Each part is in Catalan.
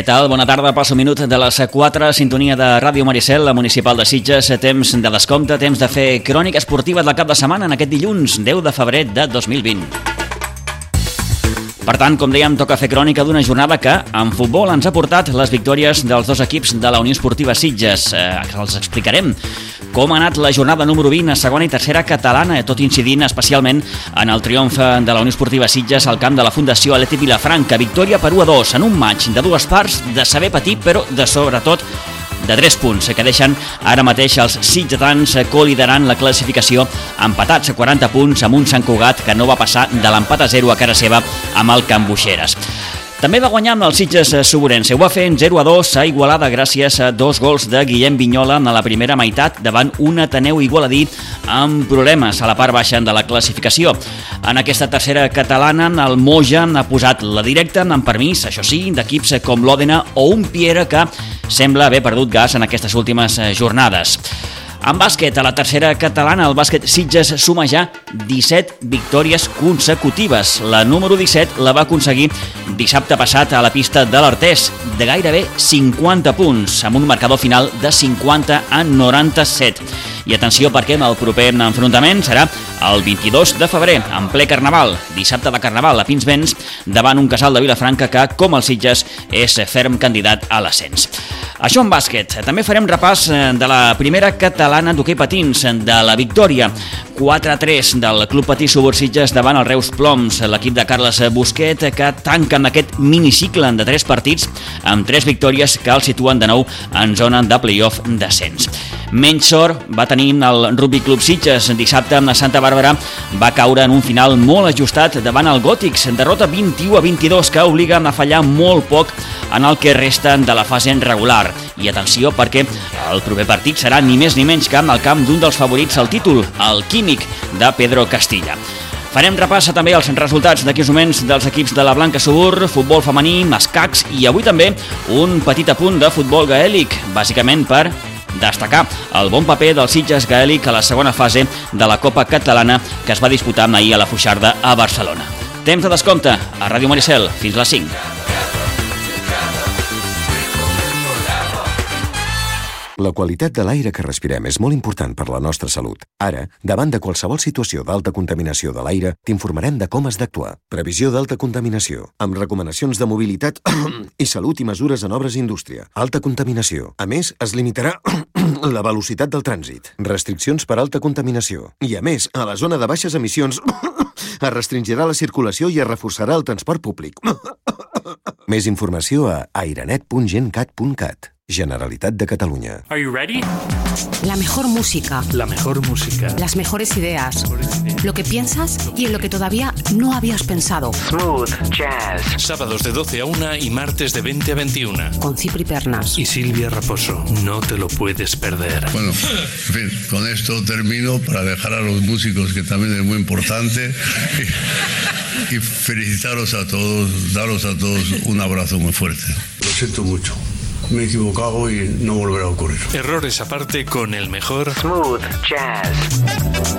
Què tal? Bona tarda. Passo minut de les 4, sintonia de Ràdio Maricel, la municipal de Sitges. Temps de descompte, temps de fer crònica esportiva del cap de setmana en aquest dilluns, 10 de febrer de 2020. Per tant, com dèiem, toca fer crònica d'una jornada que en futbol ens ha portat les victòries dels dos equips de la Unió Esportiva Sitges. Eh, els explicarem com ha anat la jornada número 20 a segona i tercera catalana, tot incidint especialment en el triomf de la Unió Esportiva Sitges al camp de la Fundació Aleti Vilafranca. Victòria per 1 a 2 en un maig de dues parts de saber patir, però de sobretot de 3 punts, que deixen ara mateix els sitgetans coliderant la classificació empatats a 40 punts amb un Sant Cugat que no va passar de l'empat a 0 a cara seva amb el Can Buixeres. També va guanyar amb els Sitges Soborense. Ho va fer en 0 a 2 a Igualada gràcies a dos gols de Guillem Vinyola en la primera meitat davant un Ateneu Igualadí amb problemes a la part baixa de la classificació. En aquesta tercera catalana, el Moja ha posat la directa amb permís, això sí, d'equips com l'Òdena o un Piera que sembla haver perdut gas en aquestes últimes jornades. En bàsquet, a la tercera catalana, el bàsquet Sitges suma ja 17 victòries consecutives. La número 17 la va aconseguir dissabte passat a la pista de l'Artés, de gairebé 50 punts, amb un marcador final de 50 a 97. I atenció perquè el proper enfrontament serà el 22 de febrer, en ple Carnaval, dissabte de Carnaval a Pinsbens, davant un casal de Vilafranca que, com el Sitges, és ferm candidat a l'ascens. Això en bàsquet. També farem repàs eh, de la primera catalana d'hoquei patins, de la victòria 4-3 del Club Patí Subursitges davant el Reus Ploms, l'equip de Carles Busquet, que tanca amb aquest minicicle de 3 partits amb 3 victòries que el situen de nou en zona de playoff descens. Menys sort va tenir el Rugby Club Sitges. Dissabte amb la Santa Bàrbara va caure en un final molt ajustat davant el Gòtics. Derrota 21 a 22 que obliga a fallar molt poc en el que resta de la fase regular. I atenció perquè el proper partit serà ni més ni menys que amb el camp d'un dels favorits al títol, el Químic de Pedro Castilla. Farem repassa també els resultats d'aquests moments dels equips de la Blanca Subur, futbol femení, mascacs i avui també un petit apunt de futbol gaèlic, bàsicament per destacar el bon paper del Sitges gaèlic a la segona fase de la Copa Catalana que es va disputar ahir a la Fuixarda a Barcelona. Temps de descompte a Ràdio Maricel. Fins les 5. La qualitat de l'aire que respirem és molt important per la nostra salut. Ara, davant de qualsevol situació d'alta contaminació de l'aire, t'informarem de com has d'actuar. Previsió d'alta contaminació, amb recomanacions de mobilitat i salut i mesures en obres i indústria. Alta contaminació. A més, es limitarà la velocitat del trànsit. Restriccions per alta contaminació. I a més, a la zona de baixes emissions es restringirà la circulació i es reforçarà el transport públic. Més informació a airenet.gencat.cat. Generalitat de Catalunya. Are you ready? La mejor música. La mejor música. Las mejores ideas. Lo que piensas y en lo que todavía no habías pensado. Smooth Jazz. Sábados de 12 a 1 y martes de 20 a 21. Con Cipri Pernas. Y Silvia Raposo. No te lo puedes perder. Bueno, en fin, con esto termino para dejar a los músicos, que también es muy importante. Y, y felicitaros a todos, daros a todos un abrazo muy fuerte. Lo siento mucho me he equivocado y no volverá a ocurrir. Errores aparte con el mejor Smooth Jazz.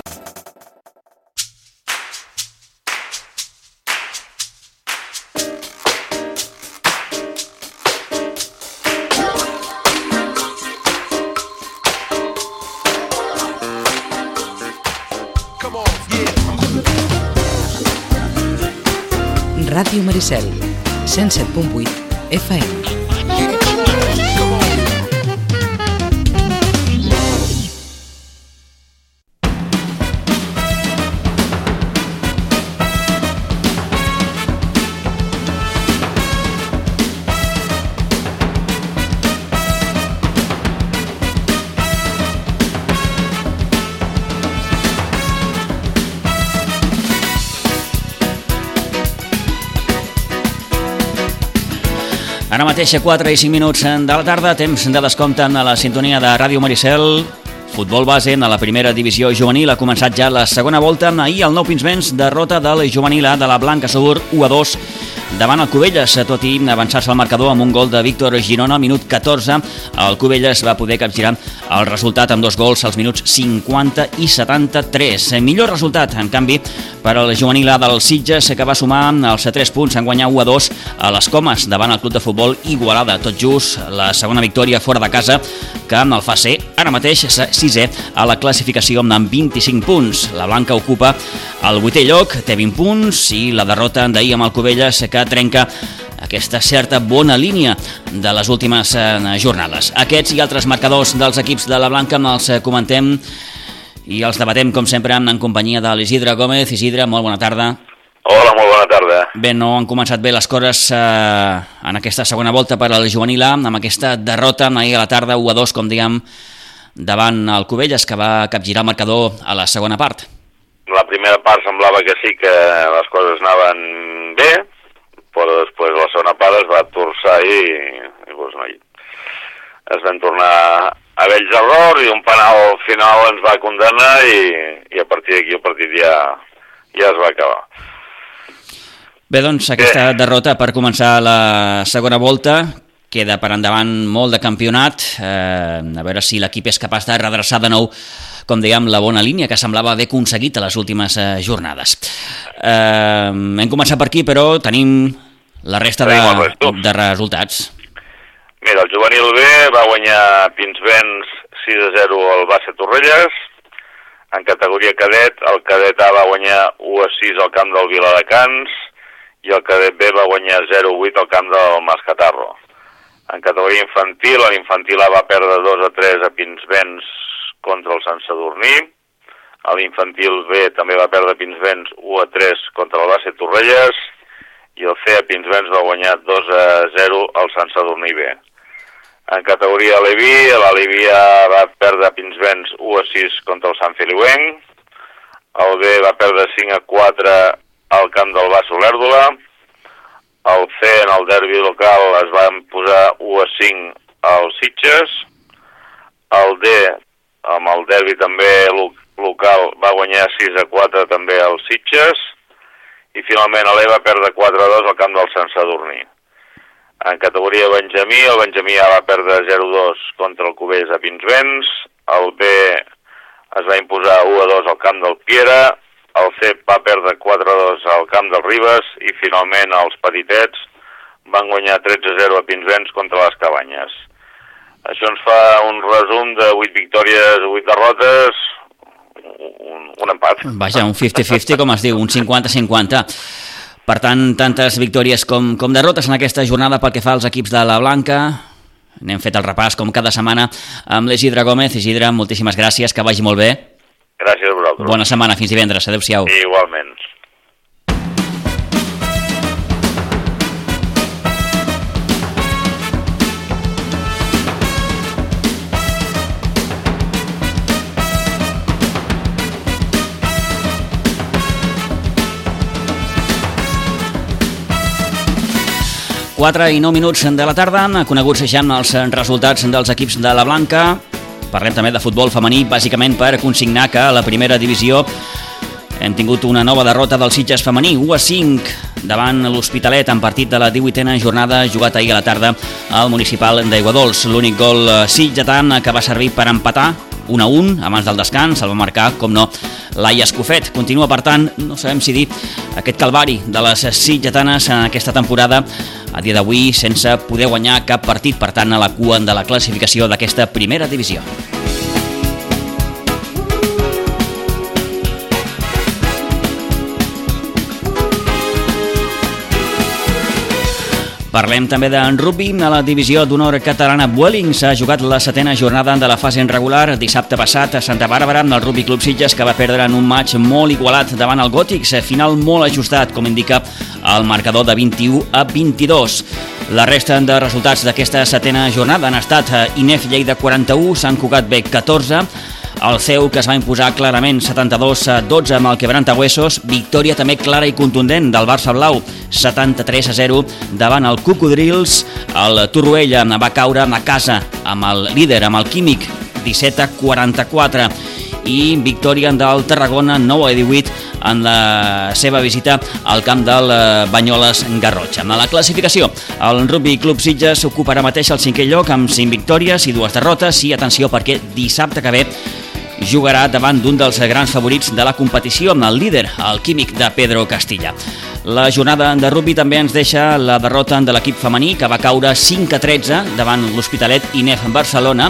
Ràdio Maricel, 107.8 FM. Ara mateix a 4 i 5 minuts de la tarda, temps de descompte en la sintonia de Ràdio Maricel. Futbol base en la primera divisió juvenil ha començat ja la segona volta. Ahir el Nou Pinsbens derrota del juvenil A de la Blanca Subur 1 a 2 davant el Cubelles, tot i avançar-se al marcador amb un gol de Víctor Girona al minut 14. El Cubelles va poder capgirar el resultat amb dos gols als minuts 50 i 73. Millor resultat, en canvi, per al juvenil A del Sitges, que va sumar els 3 punts en guanyar 1 a 2 a les Comes davant el club de futbol Igualada. Tot just la segona victòria fora de casa que el fa ser ara mateix sisè a la classificació amb 25 punts. La Blanca ocupa el vuitè lloc, té 20 punts i la derrota d'ahir amb el Covelles que trenca aquesta certa bona línia de les últimes eh, jornades. Aquests i altres marcadors dels equips de la Blanca els eh, comentem i els debatem, com sempre, en companyia de l'Isidre Gómez. Isidre, molt bona tarda. Hola, molt bona tarda. Bé, no han començat bé les coses eh, en aquesta segona volta per al juvenil A, amb aquesta derrota ahir a la tarda, 1 a 2, com diguem, davant el Cubelles, que va capgirar el marcador a la segona part. La primera part semblava que sí que les coses anaven bé, però després la segona part es va torçar i, i doncs, no, es van tornar a vells errors i un penal final ens va condenar i, i a partir d'aquí el partit ja, ja es va acabar. Bé, doncs aquesta Bé. derrota per començar la segona volta queda per endavant molt de campionat, eh, a veure si l'equip és capaç de redreçar de nou com dèiem, la bona línia que semblava haver aconseguit a les últimes eh, jornades. Eh, hem començat per aquí, però tenim la resta de, de resultats. Mira, el juvenil B va guanyar Pinsbens 6 a 0 al Bassa Torrelles. En categoria cadet, el cadet A va guanyar 1 a 6 al camp del Viladecans i el cadet B va guanyar 0 a 8 al camp del Mascatarro. En categoria infantil, l'infantil A va perdre 2 a 3 a Pinsbens contra el Sant Sadurní. A l'infantil B també va perdre Pinsbens 1 a 3 contra el Base Torrelles i el C a Pinsbens va guanyar 2 a 0 al Sant Sadurní B. En categoria Levi, l'Alevi va perdre Pinsbens 1 a 6 contra el Sant Feliuenc. El B va perdre 5 a 4 al camp del Bas Olèrdola el C en el derbi local es van posar 1 a 5 als Sitges, el D amb el derbi també local va guanyar 6 a 4 també als Sitges. I finalment l'E va perdre 4 a 2 al camp del Sant Sadurní. En categoria Benjamí, el Benjamí ja va perdre 0-2 contra el Cubells a Pinsbens, el B es va imposar 1 a 2 al camp del Piera, el CEP va perdre 4-2 al camp del Ribes i finalment els petitets van guanyar 13-0 a Pinsbens contra les Cabanyes. Això ens fa un resum de 8 victòries, 8 derrotes, un, un empat. Vaja, un 50-50, com es diu, un 50-50. Per tant, tantes victòries com, com derrotes en aquesta jornada pel que fa als equips de la Blanca. N'hem fet el repàs, com cada setmana, amb l'Isidre Gómez. Isidre, moltíssimes gràcies, que vagi molt bé. Gràcies a vosaltres. Bona setmana, fins divendres. Adéu-siau. Igualment. Quatre i 9 minuts de la tarda, coneguts ja els resultats dels equips de la Blanca. Parlem també de futbol femení, bàsicament per consignar que a la primera divisió hem tingut una nova derrota del Sitges femení, 1 a 5 davant l'Hospitalet en partit de la 18a jornada jugat ahir a la tarda al municipal d'Aiguadols. L'únic gol eh, sitgetant que va servir per empatar 1 a 1 abans del descans, el va marcar, com no, Laia Escofet. Continua, per tant, no sabem si dir, aquest calvari de les sitgetanes en aquesta temporada a dia d'avui sense poder guanyar cap partit, per tant, a la cua de la classificació d'aquesta primera divisió. Parlem també d'en rugby. A la divisió d'honor catalana Vueling s'ha jugat la setena jornada de la fase regular dissabte passat a Santa Bàrbara amb el Rugby Club Sitges que va perdre en un maig molt igualat davant el Gòtics, final molt ajustat, com indica el marcador de 21 a 22. La resta de resultats d'aquesta setena jornada han estat Inef Lleida 41, Sant Cugat B 14, el seu, que es va imposar clarament 72 a 12 amb el Quebranta Huesos, victòria també clara i contundent del Barça Blau, 73 a 0 davant el Cocodrils. El Torroella va caure a casa amb el líder, amb el Químic, 17 a 44 i victòria del Tarragona 9 a 18 en la seva visita al camp del eh, Banyoles Garrotxa. A la classificació, el Rugby Club Sitges ocuparà mateix el cinquè lloc amb 5 victòries i dues derrotes i atenció perquè dissabte que ve jugarà davant d'un dels grans favorits de la competició, amb el líder, el químic de Pedro Castilla. La jornada de rugby també ens deixa la derrota de l'equip femení, que va caure 5 a 13 davant l'Hospitalet INEF Barcelona.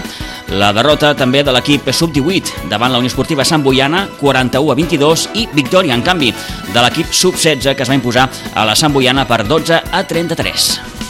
La derrota també de l'equip sub-18 davant la Unió Esportiva Sant Boiana, 41 a 22, i victòria, en canvi, de l'equip sub-16 que es va imposar a la Sant Boiana per 12 a 33.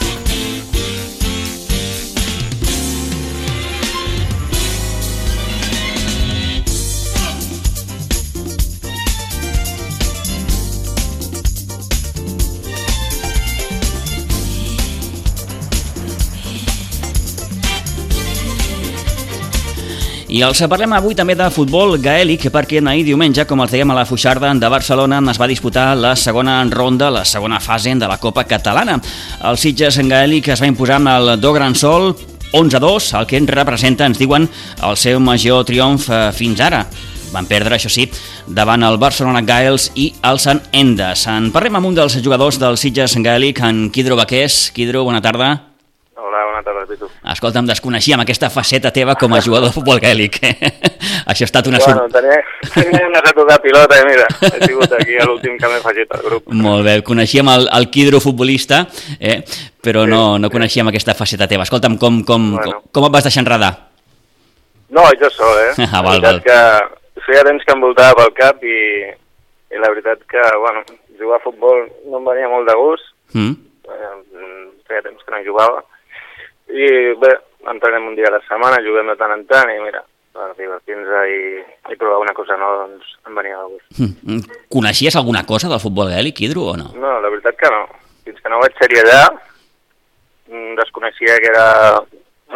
I els parlem avui també de futbol gaèlic perquè ahir diumenge, com els dèiem a la Fuixarda de Barcelona, es va disputar la segona ronda, la segona fase de la Copa Catalana. El Sitges en gaèlic es va imposar amb el Do Gran Sol 11 a 2, el que ens representa, ens diuen, el seu major triomf eh, fins ara. Van perdre, això sí, davant el Barcelona Gaels i el Sant Endes. En parlem amb un dels jugadors del Sitges Gaèlic, en Quidro Baqués. Quidro, bona tarda. Bona tarda, Pitu. Escolta, em desconeixíem aquesta faceta teva com a jugador de futbol gaèlic. Això ha estat una Bueno, sort. tenia, tenia ganes de pilota i mira, he sigut aquí l'últim que m'he afegit al grup. Molt bé, coneixíem el, el Quidro futbolista, eh, però no, no coneixíem aquesta faceta teva. Escolta'm, com, com, Bueno. com, com et vas deixar enredar? No, jo sol, eh? Ah, val, veritat que feia temps que em voltava pel cap i, i la veritat que, bueno, jugar a futbol no em venia molt de gust, Mm? eh, feia temps que no jugava, i bé, entrenem un dia a la setmana, juguem de tant en tant i mira, per divertir-nos i, i provar una cosa nova, doncs em venia de gust. Mm. Coneixies alguna cosa del futbol gaèlic, Quidro, o no? No, la veritat que no. Fins que no vaig ser allà, mm, desconeixia que era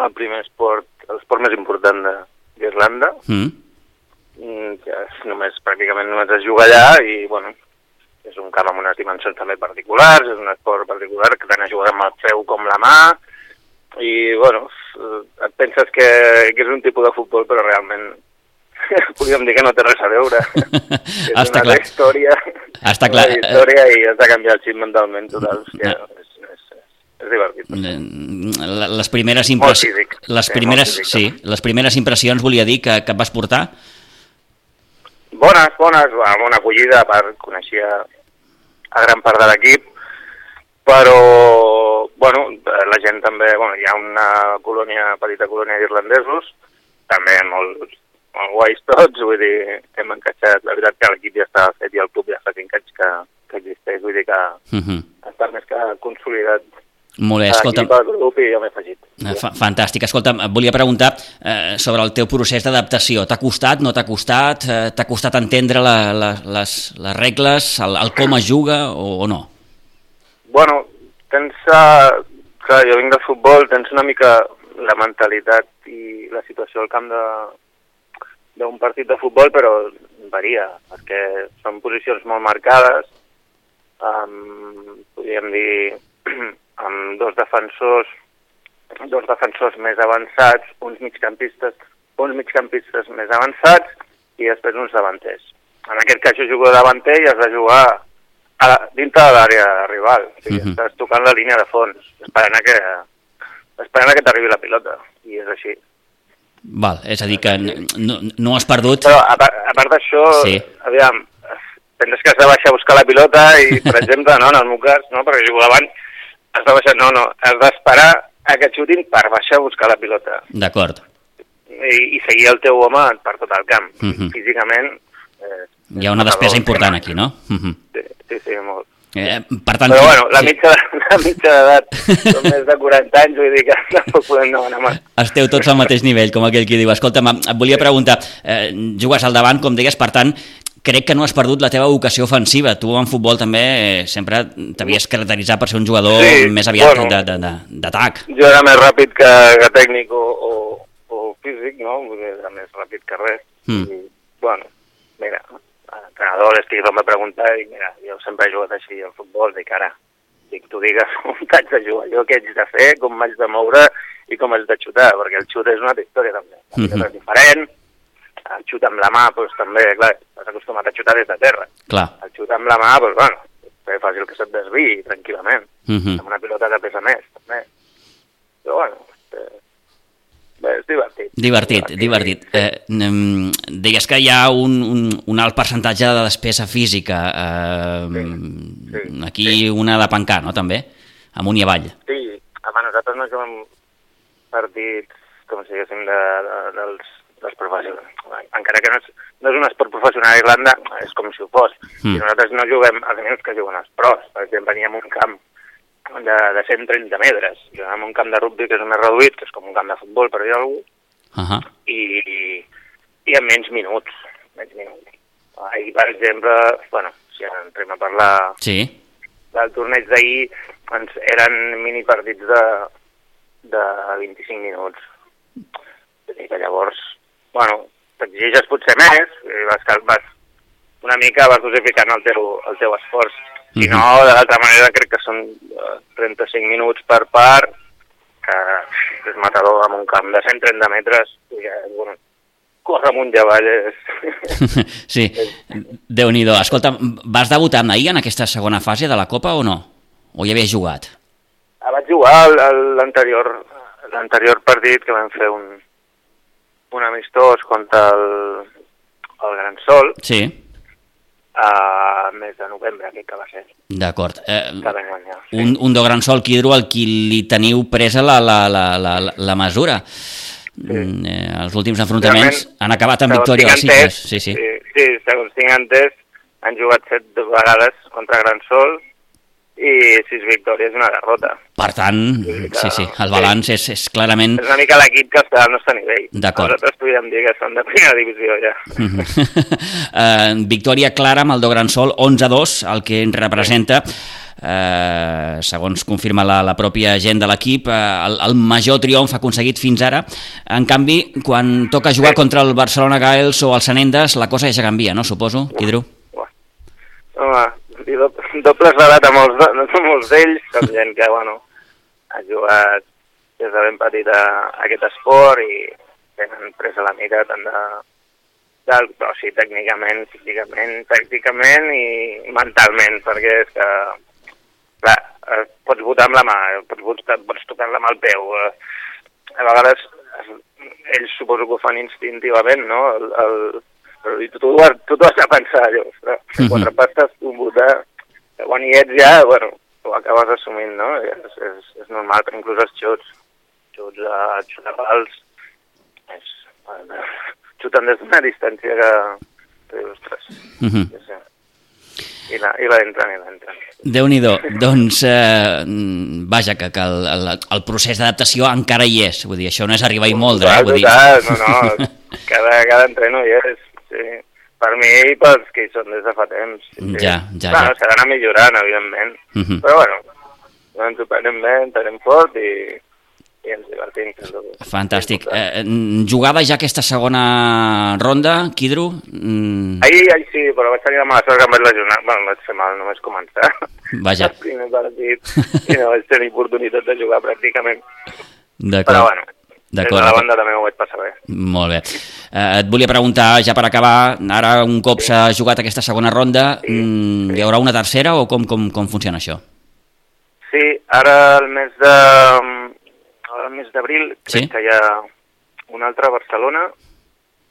el primer esport, l'esport més important de- d'Irlanda, Mm? mm, que és només, pràcticament només es juga allà i, bueno, és un camp amb unes dimensions també particulars, és un esport particular que tant a jugar amb el peu com la mà, i, bueno, eh, et penses que, que és un tipus de futbol, però realment podríem dir que no té res a veure. és Està una clar. història, Està clar. una història i has de canviar el xip mentalment total. Hòstia, és, és, és, és divertit. Eh, Les primeres impressions... Les primeres, sí, les primeres impressions volia dir que, que et vas portar? Bones, bones, amb una acollida, a part, coneixia a gran part de l'equip, però, bueno, la gent també, bueno, hi ha una colònia, petita colònia d'irlandesos, també molt, molt guais tots, vull dir, hem encaixat, la veritat que l'equip ja està fet i el club ja fa 5 anys que, que existeix, vull dir que Uh -huh. està més que consolidat Molt bé, escolta, l'equip, el grup i jo m'he afegit. eh, fa fantàstic. Escolta, et volia preguntar eh, sobre el teu procés d'adaptació. T'ha costat, no t'ha costat? Eh, T'ha costat entendre la, la, les, les regles, el, el com es juga o, o no? Bueno, tens... Uh, clar, jo vinc de futbol, tens una mica la mentalitat i la situació al camp de d'un partit de futbol, però varia, perquè són posicions molt marcades, amb, podríem dir, amb dos defensors, dos defensors més avançats, uns migcampistes, uns migcampistes més avançats i després uns davanters. En aquest cas jo jugo davanter i has de jugar a la, dintre de l'àrea rival. O sigui, Mhm. estàs tocant la línia de fons, esperant a que, esperant a que t'arribi la pilota. I és així. Val, és a dir, que no, no has perdut... Però a, part- a part d'això, Sí. aviam, penses que has de baixar a buscar la pilota i, per exemple, no, en el meu cas, no, perquè jugo davant, has de baixar, no, no, has d'esperar a que et xutin per baixar a buscar la pilota D'acord. i, i seguir el teu home per tot el camp. Mhm. Físicament... Eh, Hi ha una despesa important aquí, no? -huh. Sí, sí, sí, molt. eh, per tant... Però bueno, la sí. mitja, la mitja d'edat són més de 40 anys, vull dir que tampoc podem demanar més. Esteu tots al mateix nivell, com aquell qui diu. Escolta'm, et volia preguntar, eh, jugues al davant, com deies, per tant, crec que no has perdut la teva vocació ofensiva. Tu en futbol també eh, sempre t'havies caracteritzat per ser un jugador Sí, més aviat bueno. d'atac. Jo era més ràpid que, que tècnic o, o, o físic, no? Era més ràpid que res. Mm. I, bueno, mira, l'entrenador l'estic em va preguntar i mira, jo sempre he jugat així al futbol, dic ara, dic, tu digues on t'haig de jugar, jo què haig de fer, com m'haig de moure i com haig de xutar, perquè el xut és una altra història també. Mhm. pilota és diferent, el xut amb la mà, doncs també, clar, estàs acostumat a xutar des de terra. Clar. El xut amb la mà, doncs bueno, és fàcil que se't desviï tranquil·lament. Mhm. Amb una pilota que pesa més, també. Però bueno, eh, és divertit. Divertit, divertit. Eh, mm, deies que hi ha un, un, un alt percentatge de despesa física. Eh, aquí una de pencar, no?, també? Amunt i avall. Sí, home, nosaltres no juguem partits, com si diguéssim, de, de, dels, dels professionals. Encara que no és, no és un esport professional a Irlanda, és com si ho fos. Mm. I nosaltres no juguem els minuts que juguen els pros. Per exemple, veníem a un camp de, de 130 metres. Juguem en un camp de rugby que és més reduït, que és com un camp de futbol, per dir alguna cosa, Uh -huh. i, i en menys minuts. Menys minuts. Ahir, per exemple, bueno, si entrem a parlar Sí. del torneig d'ahir ens eren mini partits de, de 25 minuts. Dir que llavors, bueno, t'exigeixes potser més, i vas, vas una mica vas dosificant el teu, el teu esforç. Si no, de l'altra manera crec que són eh, 35 minuts per part, que és matador amb un camp de 130 metres, i que, bueno, córrer amunt i avall és... sí, Déu-n'hi-do. Escolta, vas debutar ahir en aquesta segona fase de la Copa o no? O ja havies jugat? Ah, Vaig jugar l'anterior l'anterior partit que vam fer un, un amistós contra el, el Gran Sol Sí, a mes de novembre, crec que va ser, d'acord. Eh, guanyar. un, un do gran sol Quidro al qui li teniu presa la, la, la, la, la mesura. Mm, eh, els últims enfrontaments Realment, han acabat amb victòria entès, Sí, sí. sí, sí, segons tinc entès, han jugat set vegades contra Gran Sol i sis victòries i una derrota. Per tant, sí, sí, el balanç és, és clarament... És una mica l'equip que està al nostre nivell. D'acord. Nosaltres podríem dir que són de primera divisió ja. eh, victòria clara amb el do Gran Sol, 11-2, el que ens representa, eh, segons confirma la, la pròpia gent de l'equip, eh, el, el major triomf aconseguit fins ara. En canvi, quan toca jugar contra el Barcelona Gaels o el Sanendes, la cosa ja canvia, no, suposo, Quidro? Home, i do, dobles d'edat a molts, de- molts d'ells, són gent que, bueno, ha jugat des de ben petit a, aquest esport i tenen presa la mica tant de, del, però sí, tècnicament, físicament, tàcticament i mentalment, perquè és que, clar, eh, pots votar amb la mà, pots, votar, pots tocar amb el peu, eh, a vegades es- ells suposo que ho fan instintivament, no? El, el, però i tu, tu, ho has- tu t'ho has de pensar, allò, ostres, Mhm. uh quatre pastes, un que quan hi ets ja, bueno, ho acabes assumint, no? És, és, és normal, però inclús els xuts a, xuts a pals, és, bueno, xuten des d'una distància que, que ostres, Mhm. sí, sí. I la, i la entren, i l'entren. Déu-n'hi-do. Doncs, eh, mm, vaja, que, que el, el, el procés d'adaptació encara hi és. Vull dir, això no és arribar i moldre, eh? Vull dir... no, no, cada, cada entreno hi és, sí. Per mi i pels que hi són des de fa temps. Sí, sí. Ja, ja, bueno, ja. s'ha d'anar millorant, evidentment. Mhm. Però bueno, no ens ho prenem bé, entenem fort i, i ens divertim. Fantàstic. Eh, mm, jugada ja aquesta segona ronda, Quidro? Mm, Ahir, ahir sí, però vaig tenir la mala sort que em vaig lesionar. Bueno, vaig fer mal només començar. Vaja. El primer partit i no vaig tenir oportunitat de jugar pràcticament. Però bueno, des de D'acord, la d'acord. banda també ho vaig passar bé. Molt bé. Eh, et volia preguntar, ja per acabar, ara un cop s'ha jugat aquesta segona ronda, mm, hi haurà una tercera o com, com, com funciona això? Sí, ara el mes de el mes d'abril crec Sí? que hi ha un altre a Barcelona,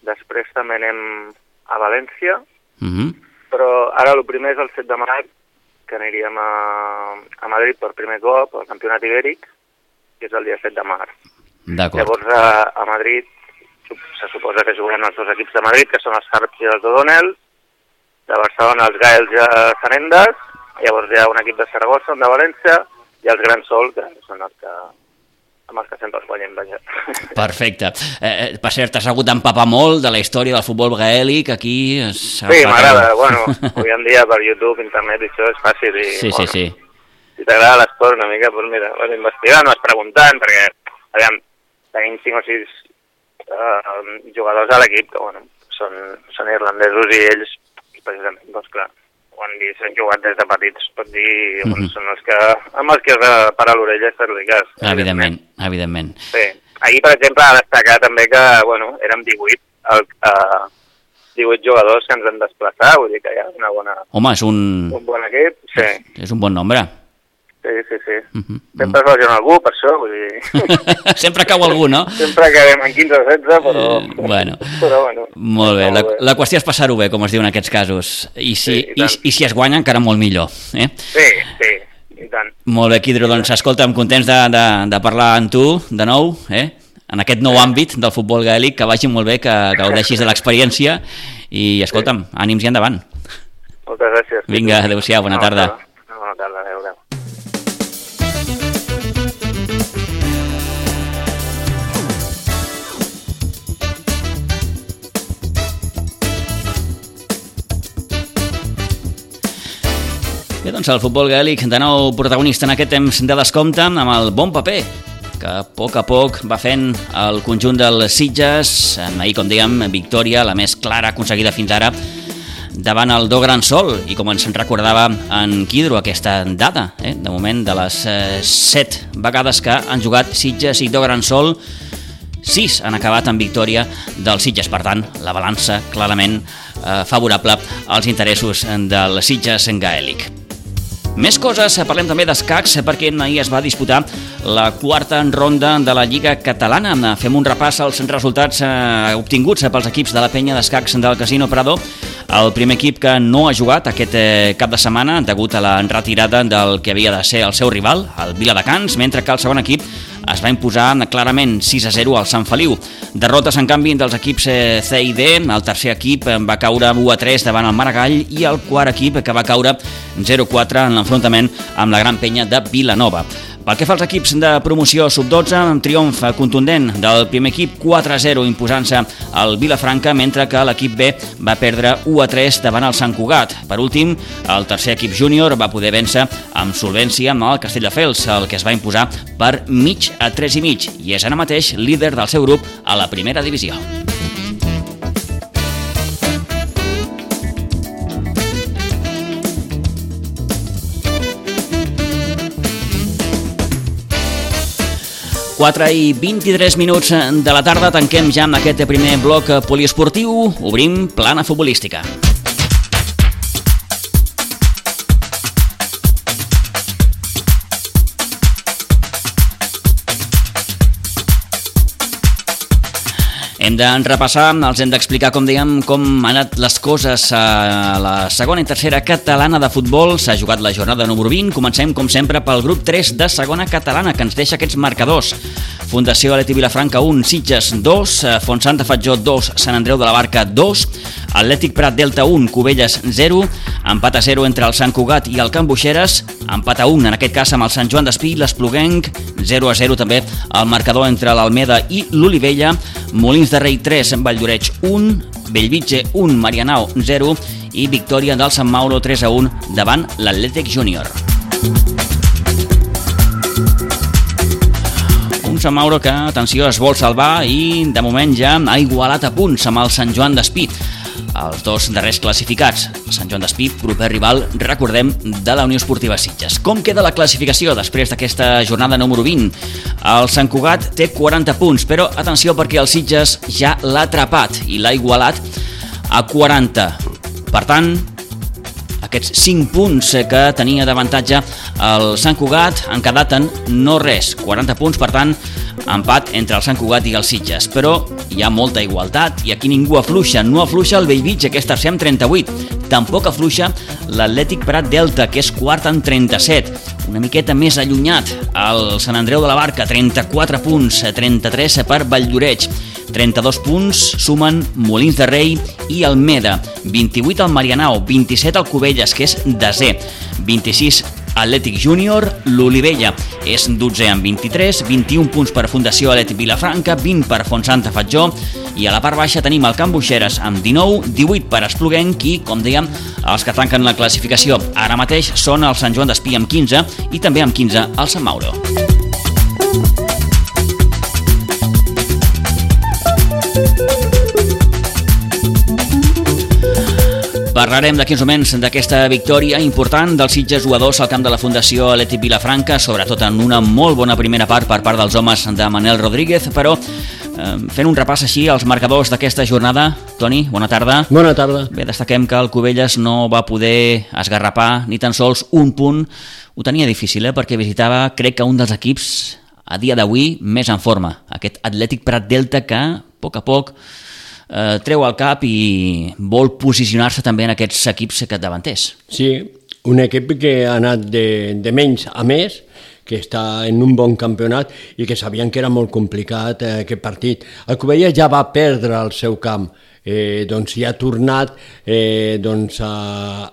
després també anem a València, Mm -hmm. però ara el primer és el 7 de maig, que aniríem a, a Madrid per primer cop, al campionat ibèric, que és el dia 7 de març. Llavors a, a Madrid se suposa que jugaran els dos equips de Madrid, que són els Harps i els O'Donnell, de Barcelona els Gaels i els Sarendes, llavors hi ha un equip de Saragossa, un de València, i els Grans Sol, que són els que, amb els que sempre els guanyem, vaja. Perfecte. Eh, eh, per cert, has hagut d'empapar molt de la història del futbol gaèlic, aquí... s'ha Sí, m'agrada, bueno, avui en dia per YouTube, internet, i això és fàcil. I, Sí, sí, bueno, sí. Si t'agrada l'esport una mica, doncs mira, vas investigant, vas preguntant, perquè, aviam, tenim 5 o 6 uh, jugadors a l'equip que, bueno, són, són irlandesos i ells, precisament, doncs clar, ho han vist, han jugat des de petits, pot dir, Mhm. bueno, són els que, amb els que has de parar l'orella i fer-li cas. Evidentment, evidentment. Sí. Ahir, per exemple, ha destacar també que, bueno, érem 18 el, uh, 18 jugadors que ens han desplaçat, vull dir que hi ha una bona, Home, és un, un bon equip. Sí, és un bon nombre. Sí, sí. sí. Uh -huh. Sempre es lesiona algú, per això, vull dir... Sempre cau algú, no? Sempre quedem en 15 o 16, però... Eh, bueno. però bueno. Molt bé, la, molt la qüestió és passar-ho bé, com es diu en aquests casos. I si, Sí, i i, i si es guanya, encara molt millor. Eh? Sí, sí, i tant. Molt bé, Quidro, doncs escolta'm, contents de, de, de parlar amb tu de nou, eh? en aquest nou àmbit del futbol gaèlic, que vagi molt bé, que gaudeixis de l'experiència i escolta'm, ànims i endavant. Moltes gràcies. Vinga, adéu-siau, bona tarda. Bona tarda, Bé, doncs el futbol gaèlic de nou protagonista en aquest temps de descompte amb el bon paper que a poc a poc va fent el conjunt dels Sitges, amb ahir, com dèiem, victòria, la més clara aconseguida fins ara, davant el Do Gran Sol, i com ens en recordava en Quidro aquesta dada, eh? de moment de les eh, set vegades que han jugat Sitges i Do Gran Sol, sis han acabat en victòria dels Sitges, per tant, la balança clarament eh, favorable als interessos del Sitges en gaèlic. Més coses, eh, parlem també d'escacs, eh, perquè ahir es va disputar la quarta ronda de la Lliga Catalana. Fem un repàs als resultats eh, obtinguts eh, pels equips de la penya d'escacs del Casino Prado. El primer equip que no ha jugat aquest eh, cap de setmana degut a la retirada del que havia de ser el seu rival, el Viladecans, mentre que el segon equip es va imposar clarament 6 a 0 al Sant Feliu. Derrotes, en canvi, dels equips eh, C i D. El tercer equip eh, va caure 1 a 3 davant el Maragall i el quart equip que va caure 0 a 4 en l'enfrontament amb la Gran Penya de Vilanova. Pel que fa als equips de promoció sub-12, un triomf contundent del primer equip 4-0 imposant-se al Vilafranca, mentre que l'equip B va perdre 1-3 davant el Sant Cugat. Per últim, el tercer equip júnior va poder vèncer amb solvència amb el Castelldefels, el que es va imposar per mig a 3 i mig, i és ara mateix líder del seu grup a la primera divisió. Quatre i 23 minuts de la tarda tanquem ja amb aquest primer bloc poliesportiu, obrim plana futbolística. Hem de repassar, els hem d'explicar, com dèiem, com han anat les coses a la segona i tercera catalana de futbol. S'ha jugat la jornada número 20. Comencem, com sempre, pel grup 3 de segona catalana, que ens deixa aquests marcadors. Fundació Aleti Vilafranca 1, Sitges 2, Fontsanta Fatjó 2, Sant Andreu de la Barca 2, Atlètic Prat Delta 1, Cubelles 0, empat a 0 entre el Sant Cugat i el Can Buixeres, empat a 1 en aquest cas amb el Sant Joan d'Espí, l'Espluguenc, 0 a 0 també el marcador entre l'Almeda i l'Olivella, Molins de Rei 3, Valldoreix 1, Bellvitge 1, Marianao 0 i victòria del Sant Mauro 3 a 1 davant l'Atlètic Júnior. Mauro que, atenció, es vol salvar i de moment ja ha igualat a punts amb el Sant Joan d'Espí els dos darrers classificats. Sant Joan d'Espí, proper rival, recordem, de la Unió Esportiva Sitges. Com queda la classificació després d'aquesta jornada número 20? El Sant Cugat té 40 punts, però atenció perquè el Sitges ja l'ha atrapat i l'ha igualat a 40. Per tant, aquests 5 punts que tenia d'avantatge el Sant Cugat han quedat en no res, 40 punts, per tant, empat entre el Sant Cugat i els Sitges. Però hi ha molta igualtat i aquí ningú afluixa. No afluixa el Bellvitge, que és tercer amb 38. Tampoc afluixa l'Atlètic Prat Delta, que és quart amb 37. Una miqueta més allunyat, el Sant Andreu de la Barca, 34 punts, 33 per Valldoreix. 32 punts sumen Molins de Rei i Almeda, 28 al Marianao, 27 al Cubelles, que és desè, 26 Atlètic Júnior, l'Olivella és 12 amb 23, 21 punts per Fundació Atlètic Vilafranca, 20 per Fontsanta Fatjó i a la part baixa tenim el Camp Buixeres amb 19, 18 per Espluguenc i, com dèiem, els que tanquen la classificació ara mateix són el Sant Joan d'Espí amb 15 i també amb 15 el Sant Mauro. Parlarem d'aquí uns moments d'aquesta victòria important dels Sitges jugadors al camp de la Fundació Atlètic Vilafranca, sobretot en una molt bona primera part per part dels homes de Manel Rodríguez, però Eh, fent un repàs així als marcadors d'aquesta jornada. Toni, bona tarda. Bona tarda. Bé, destaquem que el Cubelles no va poder esgarrapar ni tan sols un punt. Ho tenia difícil, eh? perquè visitava, crec que un dels equips a dia d'avui més en forma. Aquest Atlètic Prat Delta que, a poc a poc, eh, treu el cap i vol posicionar-se també en aquests equips capdavanters. Sí, un equip que ha anat de, de menys a més, que està en un bon campionat i que sabien que era molt complicat eh, aquest partit. El Covella ja va perdre el seu camp, eh, doncs ja ha tornat eh, doncs a,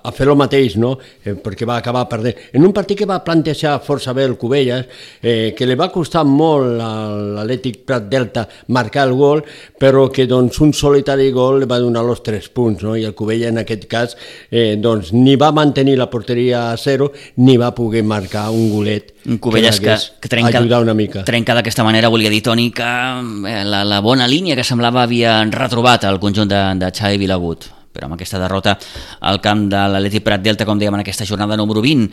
a fer el mateix, no? eh, perquè va acabar perdent. En un partit que va plantejar força bé el Cubelles, eh, que li va costar molt a l'Atlètic Prat Delta marcar el gol, però que doncs, un solitari gol li va donar els tres punts, no? i el Cubella en aquest cas eh, doncs, ni va mantenir la porteria a zero ni va poder marcar un golet un Cubelles que, que, que trenca, una mica. trenca d'aquesta manera, volia dir, Toni, que eh, la, la bona línia que semblava havia retrobat el conjunt de, de Xavi Vilagut però amb aquesta derrota al camp de l'Atleti Prat Delta, com dèiem en aquesta jornada número 20.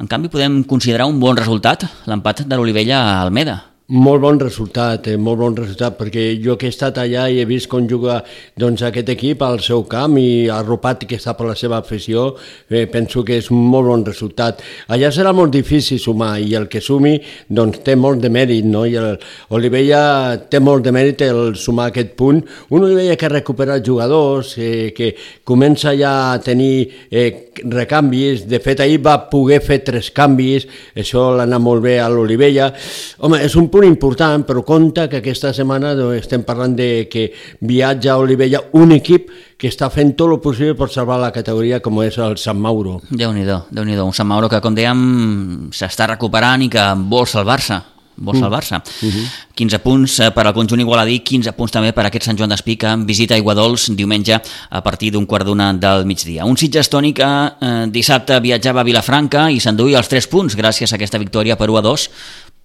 En canvi, podem considerar un bon resultat l'empat de l'Olivella a Almeda. Molt bon resultat, eh, molt bon resultat, perquè jo que he estat allà i he vist com juga doncs, aquest equip al seu camp i arropat que està per la seva afició, eh, penso que és un molt bon resultat. Allà serà molt difícil sumar i el que sumi doncs, té molt de mèrit, no? i el Olivella té molt de mèrit el sumar aquest punt. Un Olivella que recupera jugadors, eh, que comença ja a tenir eh, recanvis, de fet ahir va poder fer tres canvis, això l'ha anat molt bé a l'Olivella. Home, és un punt important, però compte que aquesta setmana doncs, estem parlant de que viatja a Olivella un equip que està fent tot el possible per salvar la categoria com és el Sant Mauro. Déu-n'hi-do, déu nhi déu un Sant Mauro que, com dèiem, s'està recuperant i que vol salvar-se vol Mm. salvar-se. Uh -huh. 15 punts eh, per al conjunt igualadí, 15 punts també per a aquest Sant Joan d'Espí que visita Aiguadols diumenge a partir d'un quart d'una del migdia. Un Sitges Toni que eh, dissabte viatjava a Vilafranca i s'enduïa els 3 punts gràcies a aquesta victòria per 1 a 2.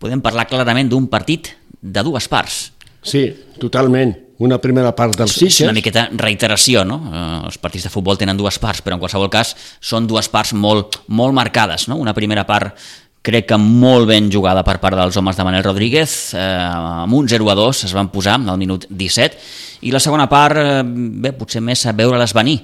Podem parlar clarament d'un partit de dues parts. Sí, totalment. Una primera part dels És Sitges... una miqueta reiteració, no? Eh, els partits de futbol tenen dues parts, però en qualsevol cas són dues parts molt, molt marcades, no? Una primera part crec que molt ben jugada per part dels homes de Manel Rodríguez, eh, amb un 0 a 2 es van posar al minut 17, i la segona part, eh, bé, potser més a veure-les venir.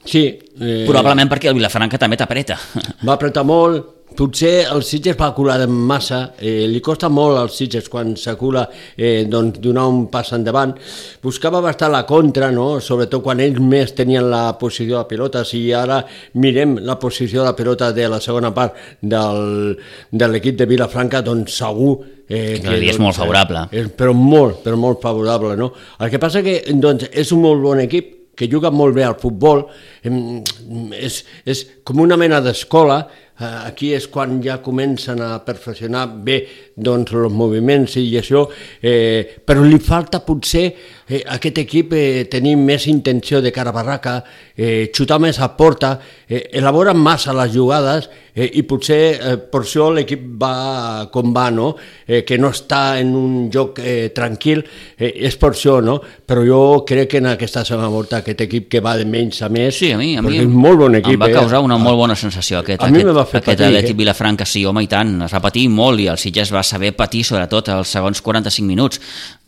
Sí. Eh, Probablement perquè el Vilafranca també t'apreta. Va apretar molt, potser el Sitges va colar de massa, eh, li costa molt als Sitges quan s'acula eh, doncs, donar un pas endavant. Buscava bastant la contra, no? sobretot quan ells més tenien la posició de pilota. Si ara mirem la posició de pilota de la segona part del, de l'equip de Vilafranca, doncs segur eh, Que és molt favorable. És, però molt, però molt favorable. No? El que passa que doncs, és un molt bon equip, que juga molt bé al futbol, és, és com una mena d'escola, eh, aquí és quan ja comencen a perfeccionar bé doncs, els moviments i això, eh, però li falta potser eh, aquest equip eh, tenir més intenció de cara a barraca, eh, xutar més a porta, eh, elaboren massa les jugades eh, i potser eh, per això l'equip va com va, no? eh, que no està en un joc eh, tranquil, eh, és per això, no? però jo crec que en aquesta segona volta aquest equip que va de menys a més, Sí, a mi, a mi és molt bon equip. em va eh? causar una molt bona sensació aquest, A mi aquest, me va fer aquest patir, Atlètic eh? Vilafranca, sí, home, i tant, es va patir molt i el Sitges va saber patir sobretot els segons 45 minuts.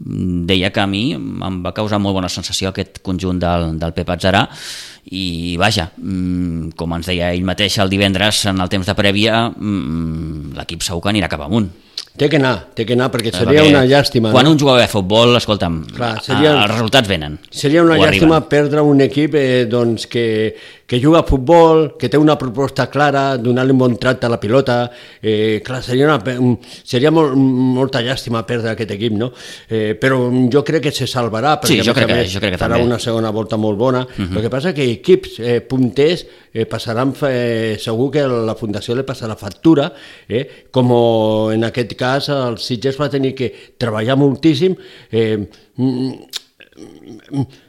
Mm, Deia que a mi em va causar molt bona sensació aquest conjunt del, del Pep Atzarà i vaja, mm, com ens deia ell mateix el divendres en el temps de prèvia, mm, l'equip segur que anirà cap amunt. Té que anar, té que anar, perquè seria Perquè una llàstima. Quan no? un juga bé a futbol, escolta'm, Clar, seria- els resultats venen. Seria una llàstima arriben. perdre un equip eh, doncs, que, que juga a futbol, que té una proposta clara, donar-li un bon tracte a la pilota. Eh, clar, seria, una, un- seria molt, molta llàstima perdre aquest equip, no? Eh, però jo crec que se salvarà, Sí, perquè jo a més crec que- més jo crec que farà també. una segona volta molt bona. Uh -huh. El que passa que equips eh, punters eh, passaran, eh, segur que la Fundació li passarà factura, eh, com en aquest cas el Sitges va tenir que treballar moltíssim, eh, mm,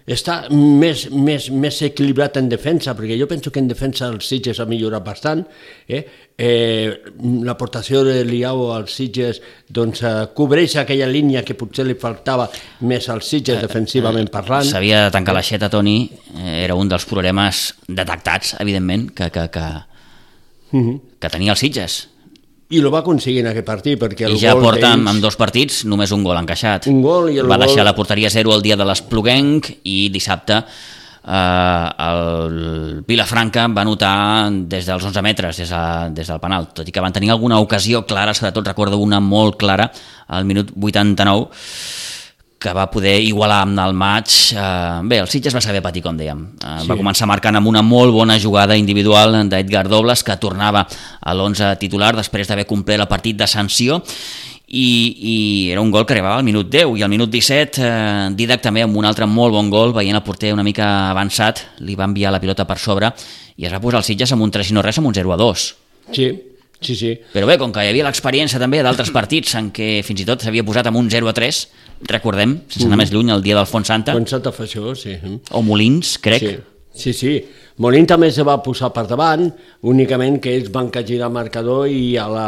està més, més, més equilibrat en defensa, perquè jo penso que en defensa el Sitges ha millorat bastant. Eh? Eh, L'aportació de Liao als Sitges doncs, eh, cobreix aquella línia que potser li faltava més als Sitges defensivament parlant. S'havia de tancar l'aixeta, Toni, eh, era un dels problemes detectats, evidentment, que, que, que, Uh -huh. que tenia els Sitges. I lo va aconseguir en aquest partit, perquè el I ja gol porta amb, d'ells- amb dos partits només un gol encaixat. Un gol i el Va gol- deixar la porteria 0 el dia de l'Espluguenc i dissabte eh, el Vilafranca va anotar des dels 11 metres, des, a, des del penal, tot i que van tenir alguna ocasió clara, sobretot recordo una molt clara, al minut 89, que va poder igualar amb el maig. Eh, bé, el Sitges va saber patir, com dèiem. Eh, Sí. Va començar marcant amb una molt bona jugada individual d'Edgar Dobles, que tornava a l'11 titular després d'haver complert el partit de sanció i, i era un gol que arribava al minut 10 i al minut 17 eh, Didac també amb un altre molt bon gol veient el porter una mica avançat li va enviar la pilota per sobre i es va posar el Sitges amb un 3 i no res amb un 0 a 2 Sí, sí, sí. però bé, com que hi havia l'experiència també d'altres partits en què fins i tot s'havia posat amb un 0 a 3 recordem, sense anar Mhm. més lluny el dia del Font Santa Con Santa Fe, això, sí. o Molins, crec Sí, sí, sí. Molín també se va posar per davant, únicament que ells van cagirar el marcador i a la,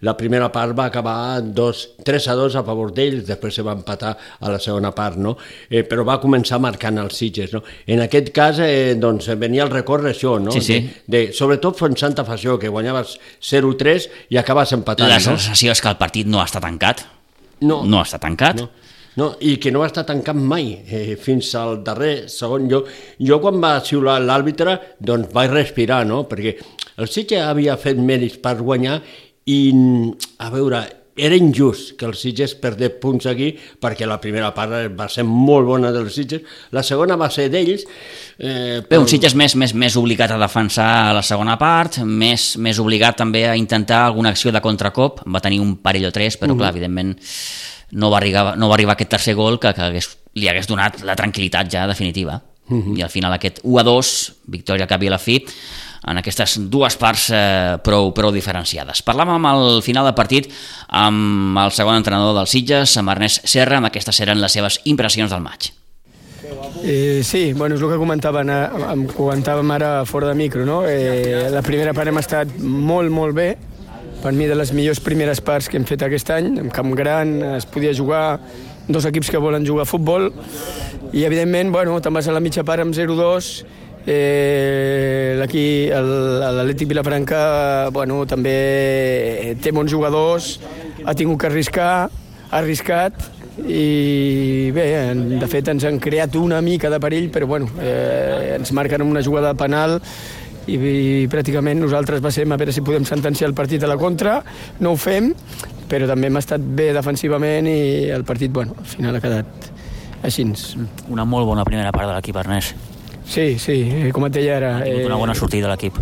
la primera part va acabar dos, 3 a 2 a favor d'ells, després se va empatar a la segona part, no? Eh, però va començar marcant els Sitges, no? En aquest cas, eh, doncs, venia el record d'això, no? Sí, sí. De, de, sobretot Font Santa Fació, que guanyaves 0-3 i acabes empatant, la no? sensació és que el partit no està tancat No. no està tancat No. No, i que no va estar tancat mai, eh, fins al darrer segon. Jo, jo quan va xiular l'àrbitre, doncs vaig respirar, no? Perquè el Sitges havia fet mèrits per guanyar i, a veure, era injust que el Sitges perdés punts aquí perquè la primera part va ser molt bona dels Sitges, la segona va ser d'ells. Eh, Bé, un Sitges més, més, més obligat a defensar la segona part, més, més obligat també a intentar alguna acció de contracop, va tenir un parell o tres, però Mhm. clar, evidentment no va arribar, no va arribar aquest tercer gol que, que hagués, li hagués donat la tranquil·litat ja definitiva. Mhm. I al final aquest 1 a 2, victòria cap i a la fi, en aquestes dues parts eh, prou, prou diferenciades. Parlàvem al final del partit amb el segon entrenador del Sitges, amb Ernest Serra, amb aquestes eren les seves impressions del maig. Eh, sí, bueno, és el que comentaven, eh, em comentàvem ara fora de micro, no? Eh, la primera part hem estat molt, molt bé, per mi de les millors primeres parts que hem fet aquest any, en camp gran, es podia jugar dos equips que volen jugar a futbol, i evidentment, bueno, te'n vas a la mitja part amb 0-2, eh, aquí l'Atlètic Vilafranca bueno, també té bons jugadors, ha tingut que arriscar, ha arriscat, i bé, de fet ens han creat una mica de perill, però bueno, eh, ens marquen una jugada penal i, i pràcticament nosaltres passem a veure si podem sentenciar el partit a la contra, no ho fem, però també hem estat bé defensivament i el partit, bueno, al final ha quedat així. Una molt bona primera part de l'equip, Ernest. Sí, sí, eh, com et deia ara... Ha una bona sortida de l'equip.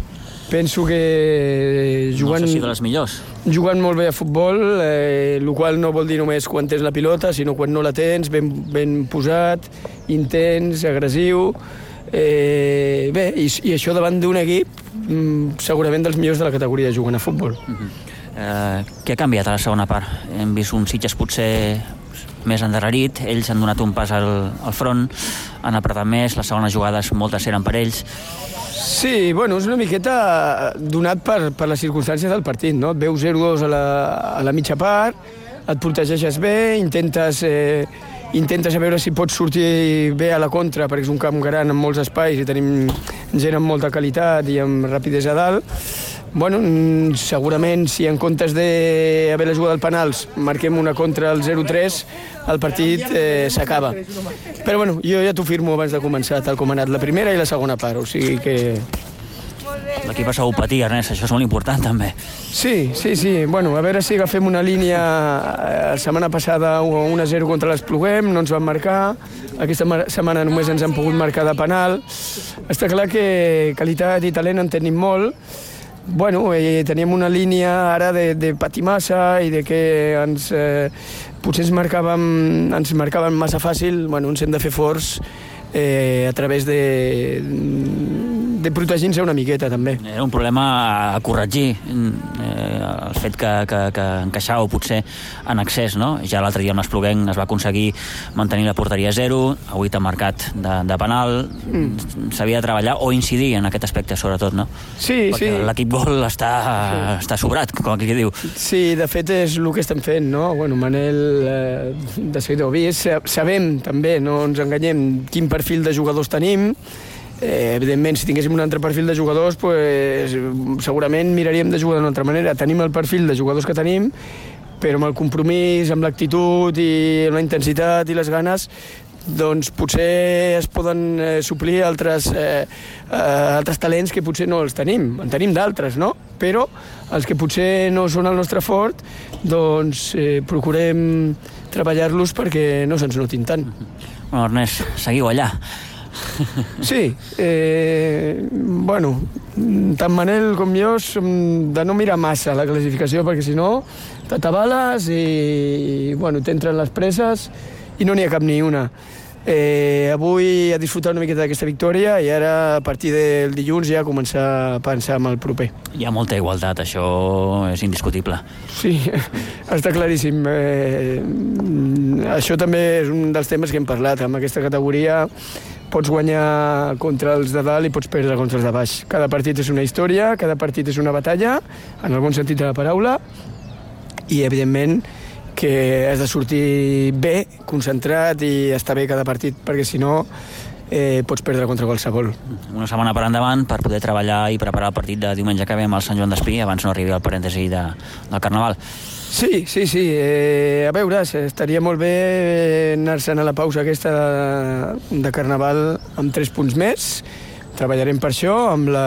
Penso que jugant, No sé si de les millors. jugant molt bé a futbol, eh, el qual no vol dir només quan tens la pilota, sinó quan no la tens, ben, ben posat, intens, agressiu... Eh, bé, i, i això davant d'un equip mm, segurament dels millors de la categoria jugant a futbol. Eh, què ha canviat a la segona part? Hem vist un Sitges potser més endarrerit, ells han donat un pas al, al front, han apretat més, les segones jugades moltes eren per ells. Sí, bueno, és una miqueta donat per, per les circumstàncies del partit, no? Et veus 0-2 a, la, a la mitja part, et protegeixes bé, intentes, eh, intentes a veure si pots sortir bé a la contra, perquè és un camp gran amb molts espais i tenim gent amb molta qualitat i amb rapidesa a dalt. Bueno, segurament si en comptes d'haver la jugada al penals marquem una contra al 0-3, el partit eh, s'acaba. Però bueno, jo ja t'ho firmo abans de començar, tal com ha anat la primera i la segona part, o sigui que... L'equip ha sabut patir, Ernest, això és molt important també. Sí, sí, sí. Bueno, a veure si agafem una línia... eh, La setmana passada 1-0 contra l'Espluguem, no ens van marcar. Aquesta ma- setmana només ens han pogut marcar de penal. Està clar que qualitat i talent en tenim molt. Bueno, eh, teníem una línia ara de, de patir massa i de que ens, eh, potser ens marcàvem, ens marcaven massa fàcil. Bueno, ens hem de fer forts eh, a través de, de protegir-nos una miqueta, també. Era un problema a corregir, eh, el fet que, que, que encaixàveu potser en excés, no? Ja l'altre dia amb l'Espluguenc es va aconseguir mantenir la porteria a zero, avui t'ha marcat de, de penal, Mm. s'havia de treballar o incidir en aquest aspecte sobretot, no? Sí, Perquè sí. l'equip gol està, està sobrat, com aquí diu. Sí, de fet és el que estem fent, no? Bueno, Manel, eh, de seguidor vist, sabem també, no ens enganyem, quin perfil de jugadors tenim Eh, evidentment, si tinguéssim un altre perfil de jugadors, pues, segurament miraríem de jugar d'una altra manera. Tenim el perfil de jugadors que tenim, però amb el compromís, amb l'actitud i la intensitat i les ganes, doncs potser es poden eh, suplir altres, eh, eh, altres talents que potser no els tenim. En tenim d'altres, no? Però els que potser no són el nostre fort, doncs eh, procurem treballar-los perquè no se'ns notin tant. Bueno, Ernest, seguiu allà. Sí, eh, bueno, tant Manel com jo som de no mirar massa la classificació perquè si no t'atabales i bueno, t'entren les presses i no n'hi ha cap ni una. Eh, avui a disfrutar una miqueta d'aquesta victòria i ara a partir del dilluns ja començar a pensar en el proper. Hi ha molta igualtat, això és indiscutible. Sí, està claríssim. Eh, això també és un dels temes que hem parlat. Amb aquesta categoria pots guanyar contra els de dalt i pots perdre contra els de baix. Cada partit és una història, cada partit és una batalla, en algun sentit de la paraula, i evidentment que has de sortir bé, concentrat i estar bé cada partit, perquè si no eh, pots perdre contra qualsevol. Una setmana per endavant per poder treballar i preparar el partit de diumenge que ve amb el Sant Joan d'Espí abans no arribi el parèntesi de, del Carnaval. Sí, sí, sí. Eh, a veure, estaria molt bé anar-se'n a la pausa aquesta de, de Carnaval amb tres punts més. Treballarem per això, amb la,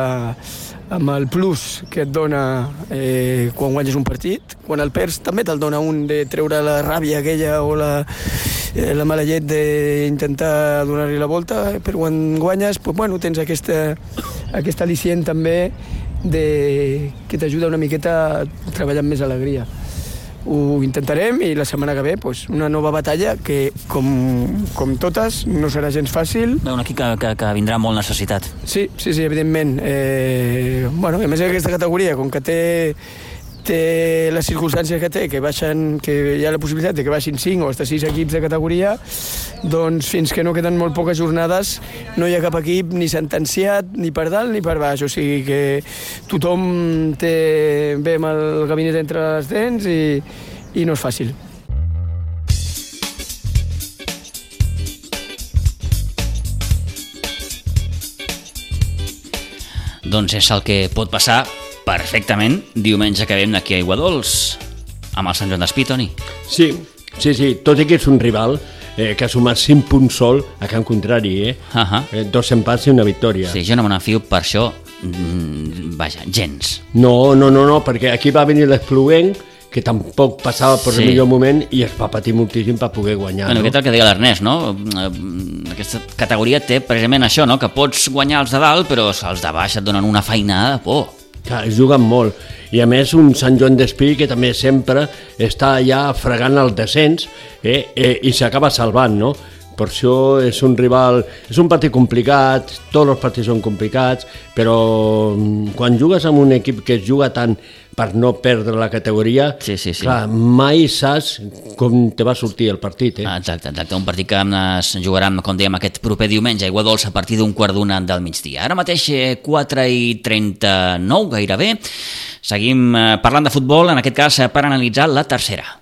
amb el plus que et dona eh, quan guanyes un partit. Quan el perds també te'l dona un de treure la ràbia aquella o la, eh, la mala llet d'intentar donar-li la volta, però quan guanyes pues, bueno, tens aquesta, aquesta al·licient també de, que t'ajuda una miqueta a treballar amb més alegria ho intentarem i la setmana que ve pues, una nova batalla que, com, com totes, no serà gens fàcil. Un equip que, que, que vindrà molt necessitat. Sí, sí, sí, evidentment. Eh, bueno, a més aquesta categoria, com que té té les circumstàncies que té, que, baixen, que hi ha la possibilitat de que baixin 5 o hasta 6 equips de categoria, doncs fins que no queden molt poques jornades no hi ha cap equip ni sentenciat ni per dalt ni per baix, o sigui que tothom té bé amb el gabinet entre les dents i, i no és fàcil. Doncs és el que pot passar perfectament diumenge que vem aquí a Iguadols amb el Sant Joan d'Espí, Toni. Sí, sí, sí, tot i que és un rival eh, que ha sumat 5 punts sol a Can Contrari, eh? Uh -huh. eh dos empats i una victòria. Sí, jo no me n'enfio per això, mm, vaja, gens. No, no, no, no, perquè aquí va venir l'Espluent, que tampoc passava per sí. el millor moment i es va patir moltíssim per poder guanyar. Bueno, no? aquest el que deia l'Ernest, no? Aquesta categoria té precisament això, no? Que pots guanyar els de dalt, però els de baix et donen una feinada de por. Es juguen molt. I a més un Sant Joan d'Espí que també sempre està allà fregant el descens eh, eh, i s'acaba salvant, no? Per això és un rival, és un partit complicat, tots els partits són complicats, però mm, quan jugues amb un equip que es juga tant per no perdre la categoria, sí, sí, sí. clar, mai saps com te va sortir el partit. Eh? Exacte, exacte, un partit que es jugarà, com dèiem, aquest proper diumenge a Iguadols a partir d'un quart d'una del migdia. Ara mateix 4 i 39 gairebé. Seguim eh, parlant de futbol, en aquest cas eh, per analitzar la tercera.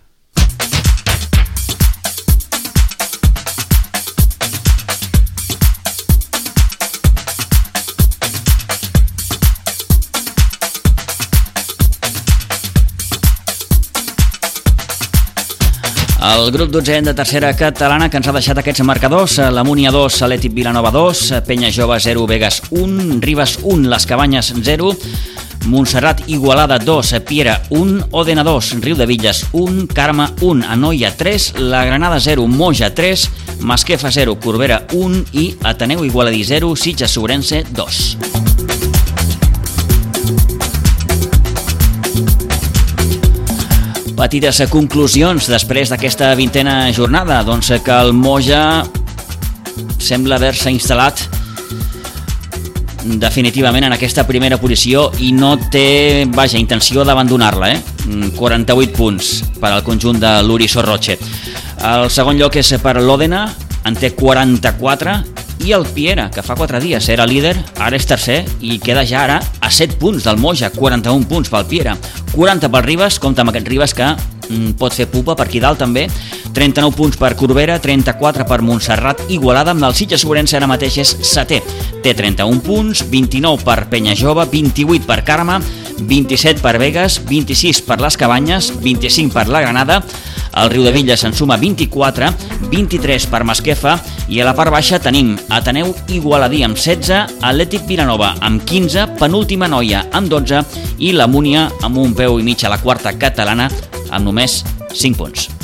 El grup 12 de tercera catalana que ens ha deixat aquests marcadors, la Múnia 2, Atlètic Vilanova 2, Penya Jove 0, Vegas 1, Ribes 1, Les Cabanyes 0, Montserrat Igualada 2, Piera 1, Odena 2, Riu de Villes 1, Carme 1, Anoia 3, La Granada 0, Moja 3, Masquefa 0, Corbera 1 i Ateneu Igualadí 0, Sitges Sobrense 2. Petites conclusions després d'aquesta vintena jornada. Doncs que el Moja sembla haver-se instal·lat definitivament en aquesta primera posició i no té, vaja, intenció d'abandonar-la, eh? 48 mm, punts per al conjunt de l'Uri Sorroche. El segon lloc és per l'Òdena, en té 44, i el Piera, que fa 4 dies era líder, ara és tercer i queda ja ara a 7 punts del Moja, 41 punts pel Piera. 40 pel Ribes, compta amb aquest Ribes que mm, pot fer pupa per aquí dalt també. 39 punts per Corbera, 34 per Montserrat, Igualada, amb el Sitges Sobrense ara mateix és setè. Té 31 punts, 29 per Penya Jove, 28 per Carme, 27 per Vegas, 26 per les Cabanyes, 25 per la Granada, el Riu de Villa se'n suma 24, 23 per Masquefa i a la part baixa tenim Ateneu Igualadí amb 16, Atlètic Vilanova amb 15, penúltima noia amb 12 i la Múnia amb un peu i mig a la quarta catalana amb només 5 punts.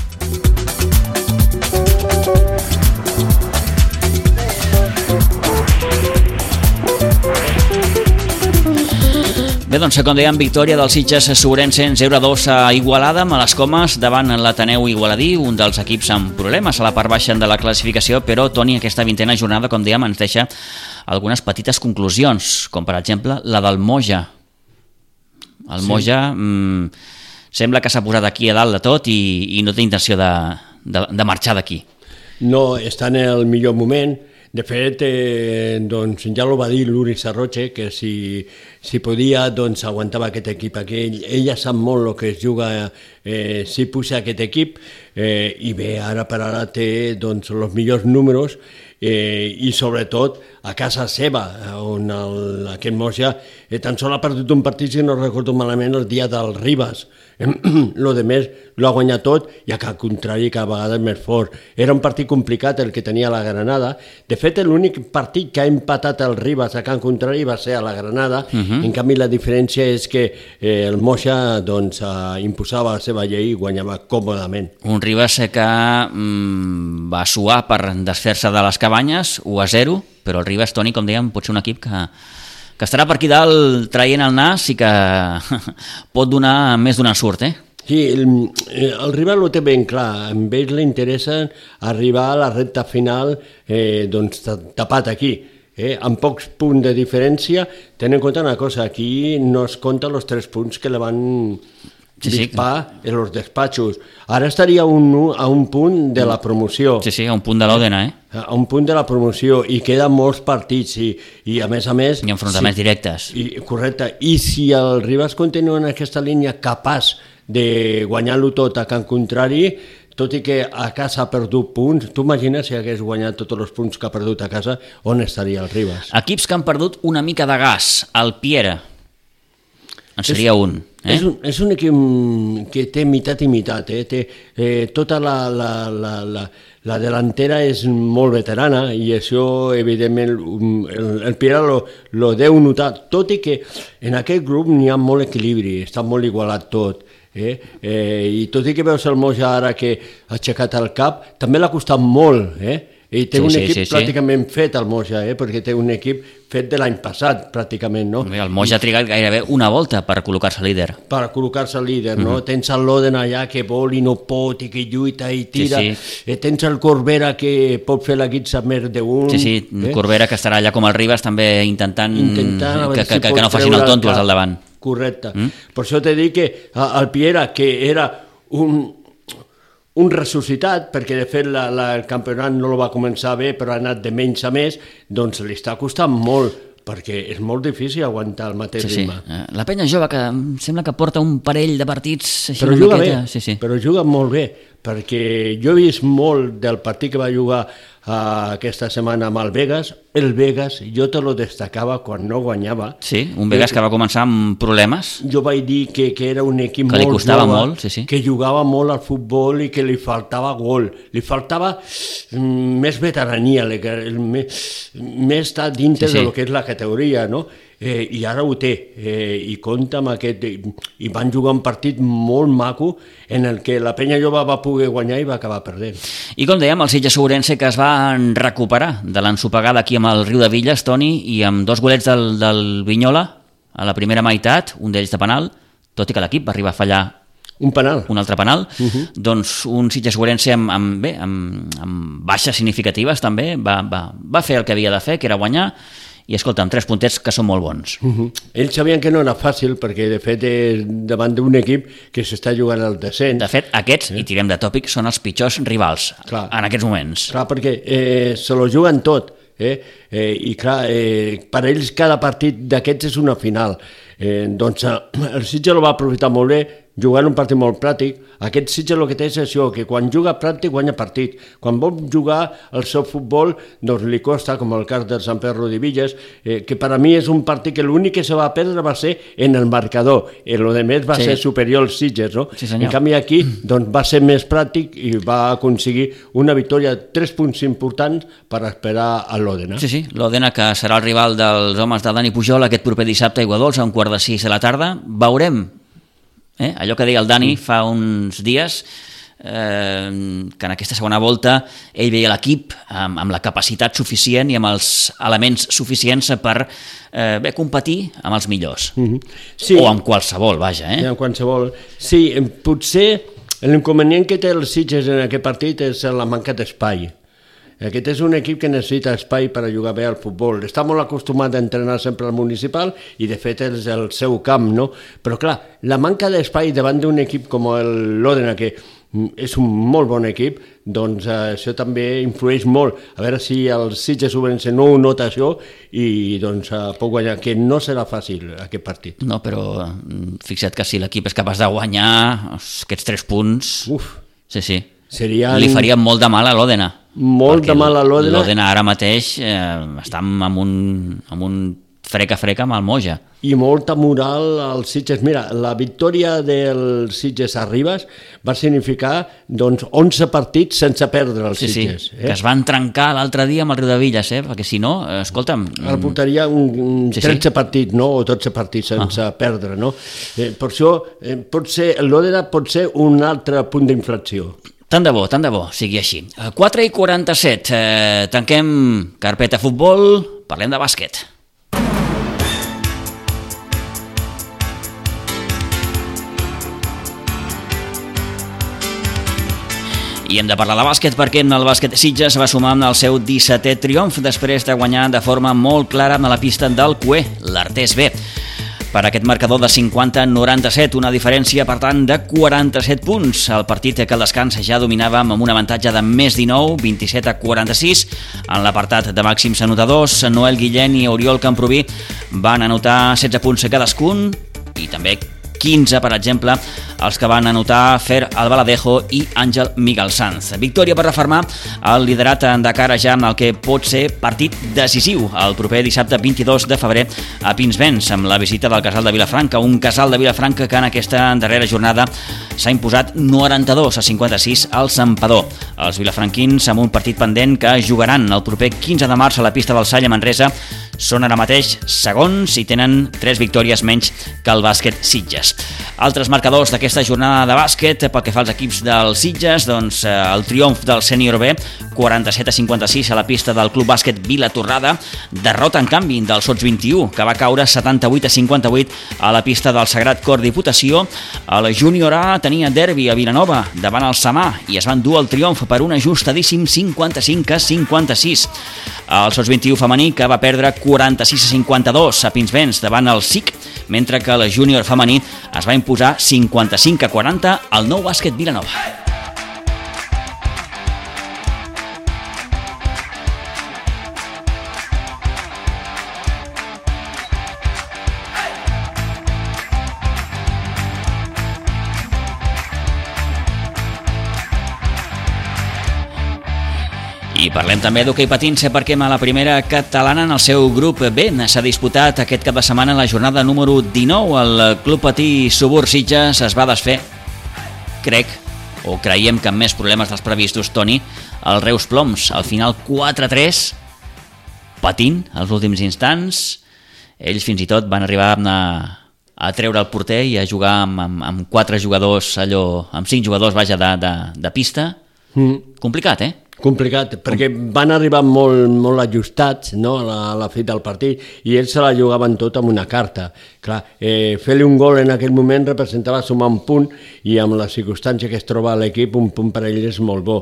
Bé, doncs, com dèiem, victòria del Sitges Sobrense 0-2 a Igualada, amb les comes davant l'Ateneu Igualadí, un dels equips amb problemes a la part baixa de la classificació, però, Toni, aquesta vintena jornada, com dèiem, ens deixa algunes petites conclusions, com per exemple la del Moja. El Sí. Moja mm, sembla que s'ha posat aquí a dalt de tot i, i no té intenció de, de, de marxar d'aquí. No està en el millor moment. De fet, eh, doncs, ja ho va dir l'Uri Sarroche, que si, si podia doncs, aguantava aquest equip aquí. Ell, ella sap molt el que es juga eh, si puja aquest equip eh, i bé, ara per ara té doncs, els millors números eh, i sobretot a casa seva, on el, aquest Moja eh, tan sol ha perdut un partit, si no recordo malament, el dia del Ribas. lo de més l'ha guanyat tot i a al contrari cada vegada és més fort. Era un partit complicat el que tenia la Granada. De fet, l'únic partit que ha empatat el Ribas a Can Contrari va ser a la Granada. Uh Mhm. -huh. En canvi, la diferència és que eh, el Moixa doncs, eh, imposava la seva llei i guanyava còmodament. Un Ribas que mm, va suar per desfer-se de les cabanyes, 1 a 0, però el Ribas, Toni, com dèiem, pot ser un equip que, que estarà per aquí dalt traient el nas i que pot donar més d'un ensurt, eh? Sí, el, el rival ho té ben clar, a ell li interessa arribar a la recta final eh, doncs, ta- tapat aquí, eh, amb pocs punts de diferència, tenint en compte una cosa, aquí no es compta els tres punts que le van Sí, sí. dispar en els despatxos. Ara estaria a un, a un punt de la promoció. Sí, sí, a un punt de l'Òdena, eh? A un punt de la promoció i queden molts partits i, i a més a més... I enfrontaments directes. I, correcte, i si el Ribas continua en aquesta línia capaç de guanyar-lo tot a Can Contrari, tot i que a casa ha perdut punts, tu imagines si hagués guanyat tots els punts que ha perdut a casa, on estaria el Ribas? Equips que han perdut una mica de gas. El Piera. En seria És- un. Eh? És, un, és un equip que té meitat i meitat, eh? té eh, tota la, la, la, la, la delantera és molt veterana i això evidentment um, el, el Piera lo, lo deu notar, tot i que en aquest grup n'hi ha molt equilibri, està molt igualat tot. Eh? Eh, I tot i que veus el Moja ara que ha aixecat el cap, també l'ha costat molt, eh? I té Sí, un sí, equip sí, sí. pràcticament fet, el Moja, eh? perquè té un equip fet de l'any passat, pràcticament, no? Bé, El Moja ha trigat gairebé una volta per col·locar-se líder. per col·locar-se líder, no? Mhm. Tens el Loden allà que vol i no pot i que lluita i tira. Sí, Eh, tens el Corbera que pot fer la guitza més d'un. Sí, sí, Corbera, que estarà allà com el Ribas, també intentant, Intentant que, que, si que, que no facin el tonto els al davant. Correcte. Mm? Per això t'he dit que el Piera, que era un, un ressuscitat, perquè de fet la, la, el campionat no lo va començar bé, però ha anat de menys a més, doncs li està costant molt, perquè és molt difícil aguantar el mateix Sí, sí. ritme. Eh, La penya jove, que em sembla que porta un parell de partits així Però una juga bé. Sí, sí. però juga molt bé, perquè jo he vist molt del partit que va jugar uh, aquesta setmana amb el Vegas, el Vegas jo te lo destacava quan no guanyava. Sí, un Vegas que va començar amb problemes. Jo vaig dir que, que era un equip Que li molt costava jove, molt, sí, sí. que jugava molt al futbol i que li faltava gol. Li faltava mm, més veterania, li- més, estar dintre sí, sí. de lo que és la categoria, no? Eh, I ara ho té, eh, i compta amb aquest... I van jugar un partit molt maco en el que la penya jove va poder guanyar i va acabar perdent. I com dèiem, el Sitges Sobrense que es va recuperar de l'ensopegada aquí amb el riu de Villes, Toni, i amb dos golets del, del Vinyola a la primera meitat, un d'ells de penal, tot i que l'equip va arribar a fallar un penal, un altre penal, Uh -huh. doncs un Sitges Sobrense amb, amb, bé, amb, amb baixes significatives també, va, va, va fer el que havia de fer, que era guanyar, i escolta, amb tres puntets que són molt bons. Uh -huh. Ells sabien que no era fàcil perquè de fet és davant d'un equip que s'està jugant al descens. De fet, aquests, i tirem de tòpic, són els pitjors rivals Clar. en aquests moments. Clar, perquè eh, se lo juguen tot, eh? Eh, i clar, eh, per ells cada partit d'aquests és una final. Eh, doncs eh, el Sitges el va aprofitar molt bé, jugant un partit molt pràctic. Aquest Sitges el que té és això, que quan juga pràctic guanya partit. Quan vol jugar el seu futbol, doncs li costa, com el cas del Sant Pedro de Villas, eh, que per a mi és un partit que l'únic que se va perdre va ser en el marcador. En lo de més va Sí. ser superior als Sitges, no? Sí, senyor. en canvi aquí doncs, va ser més pràctic i va aconseguir una victòria de 3 punts importants per esperar a l'Òdena. Sí, sí, l'Òdena, que serà el rival dels homes de Dani Pujol aquest proper dissabte a Iguadols a un quart de sis de la tarda. Veurem, eh? allò que deia el Dani fa uns dies, eh, que en aquesta segona volta ell veia l'equip amb, amb la capacitat suficient i amb els elements suficients per eh, bé, competir amb els millors. Mhm. Sí. O amb qualsevol, vaja. Eh? Eh? En qualsevol. Sí, potser l'inconvenient que té el Sitges en aquest partit és la manca d'espai. Aquest és un equip que necessita espai per a jugar bé al futbol. Està molt acostumat a entrenar sempre al municipal i de fet és el seu camp, no? Però clar, la manca d'espai davant d'un equip com el l'Òdena, que és un molt bon equip, doncs eh, això també influeix molt. A veure si els Sitges Obrense no ho nota això i doncs eh, pot guanyar, que no serà fàcil aquest partit. No, però mm, fixa't que si l'equip és capaç de guanyar aquests tres punts... Uf. Sí, sí. Serien- Li faria molt de mal a l'Òdena. Molt de mal a l'Òdena. L'Òdena ara mateix eh, està amb un, amb un freca-freca amb el Moja. i molta moral als Sitges. Mira, la victòria del Sitges a Ribes va significar doncs, 11 partits sense perdre els Sí, sí, Sitges. que es van trencar l'altre dia amb el Riu de Villas, eh? perquè si no, eh, escolta'm... Ara portaria un, un Sí, sí. 13 partits, no? o 12 partits sense Ah. perdre. No? Eh, per això, eh, pot ser, l'Òdena pot ser un altre punt d'inflexió. Tant de bo, tant de bo, sigui així. Eh, 4 i 47, eh, tanquem carpeta futbol, parlem de bàsquet. I hem de parlar de bàsquet perquè el bàsquet Sitges va sumar amb el seu 17è triomf després de guanyar de forma molt clara a la pista del Cué, l'Artés B. Per aquest marcador de 50-97, una diferència, per tant, de 47 punts. El partit que al descans ja dominàvem amb un avantatge de més 19, 27 a 46. En l'apartat de màxims anotadors, Noel Guillén i Oriol Camproví van anotar 16 punts cadascun i també 15, per exemple, els que van anotar Fer Albaladejo i Àngel Miguel Sanz. Victòria per reformar el liderat de cara ja amb el que pot ser partit decisiu el proper dissabte 22 de febrer a Pinsbens amb la visita del casal de Vilafranca, un casal de Vilafranca que en aquesta darrera jornada s'ha imposat 92 a 56 al Sampador. Els vilafranquins amb un partit pendent que jugaran el proper 15 de març a la pista del Sall a Manresa són ara mateix segons i tenen 3 victòries menys que el bàsquet Sitges. Altres marcadors d'aquesta jornada de bàsquet pel que fa als equips del Sitges, doncs eh, el triomf del sènior B, 47 a 56 a la pista del Club Bàsquet Vila Torrada, derrota en canvi del Sots 21, que va caure 78 a 58 a la pista del Sagrat Cor Diputació. El Júnior A tenia derbi a Vilanova davant el Samà i es van dur el triomf per un ajustadíssim 55 a 56. El Sots 21 femení que va perdre 46 a 52 a Pinsbens davant el SIC, mentre que el júnior femení es va imposar 55 a 40 al nou bàsquet Vilanova. I parlem també d'hoquei patins perquè a la primera catalana en el seu grup B s'ha disputat aquest cap de setmana la jornada número 19. El Club Patí Subur Sitges es va desfer, crec, o creiem que amb més problemes dels previstos, Toni, el Reus Ploms, al final 4-3, patint als últims instants. Ells fins i tot van arribar a, a treure el porter i a jugar amb, amb, amb quatre jugadors, allò, amb cinc jugadors, vaja, de, de, de pista. Mm. Complicat, eh? Complicat, perquè van arribar molt, molt ajustats no, a, la, a la fi del partit i ells se la jugaven tot amb una carta. Clar, eh, fer-li un gol en aquell moment representava sumar un punt i amb la circumstància que es troba l'equip, un punt per ell és molt bo.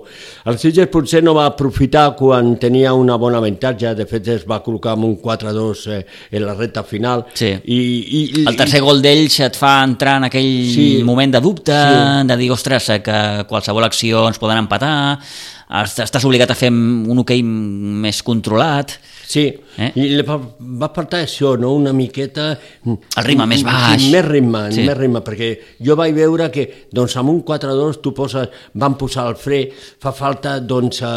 El Sitges potser no va aprofitar quan tenia una bona avantatge, de fet es va col·locar amb un 4-2 eh, en la recta final. Sí. I, i, i, El tercer gol d'ells et fa entrar en aquell Sí. moment de dubte, Sí. de dir, ostres, que qualsevol acció ens poden empatar, estàs obligat a fer un hoquei més controlat. Sí, eh? i va, faltar això, no? una miqueta... El ritme més baix. Sí, més ritme, Sí. més ritme, perquè jo vaig veure que doncs, amb un 4-2 tu poses, van posar el fre, fa falta doncs, eh,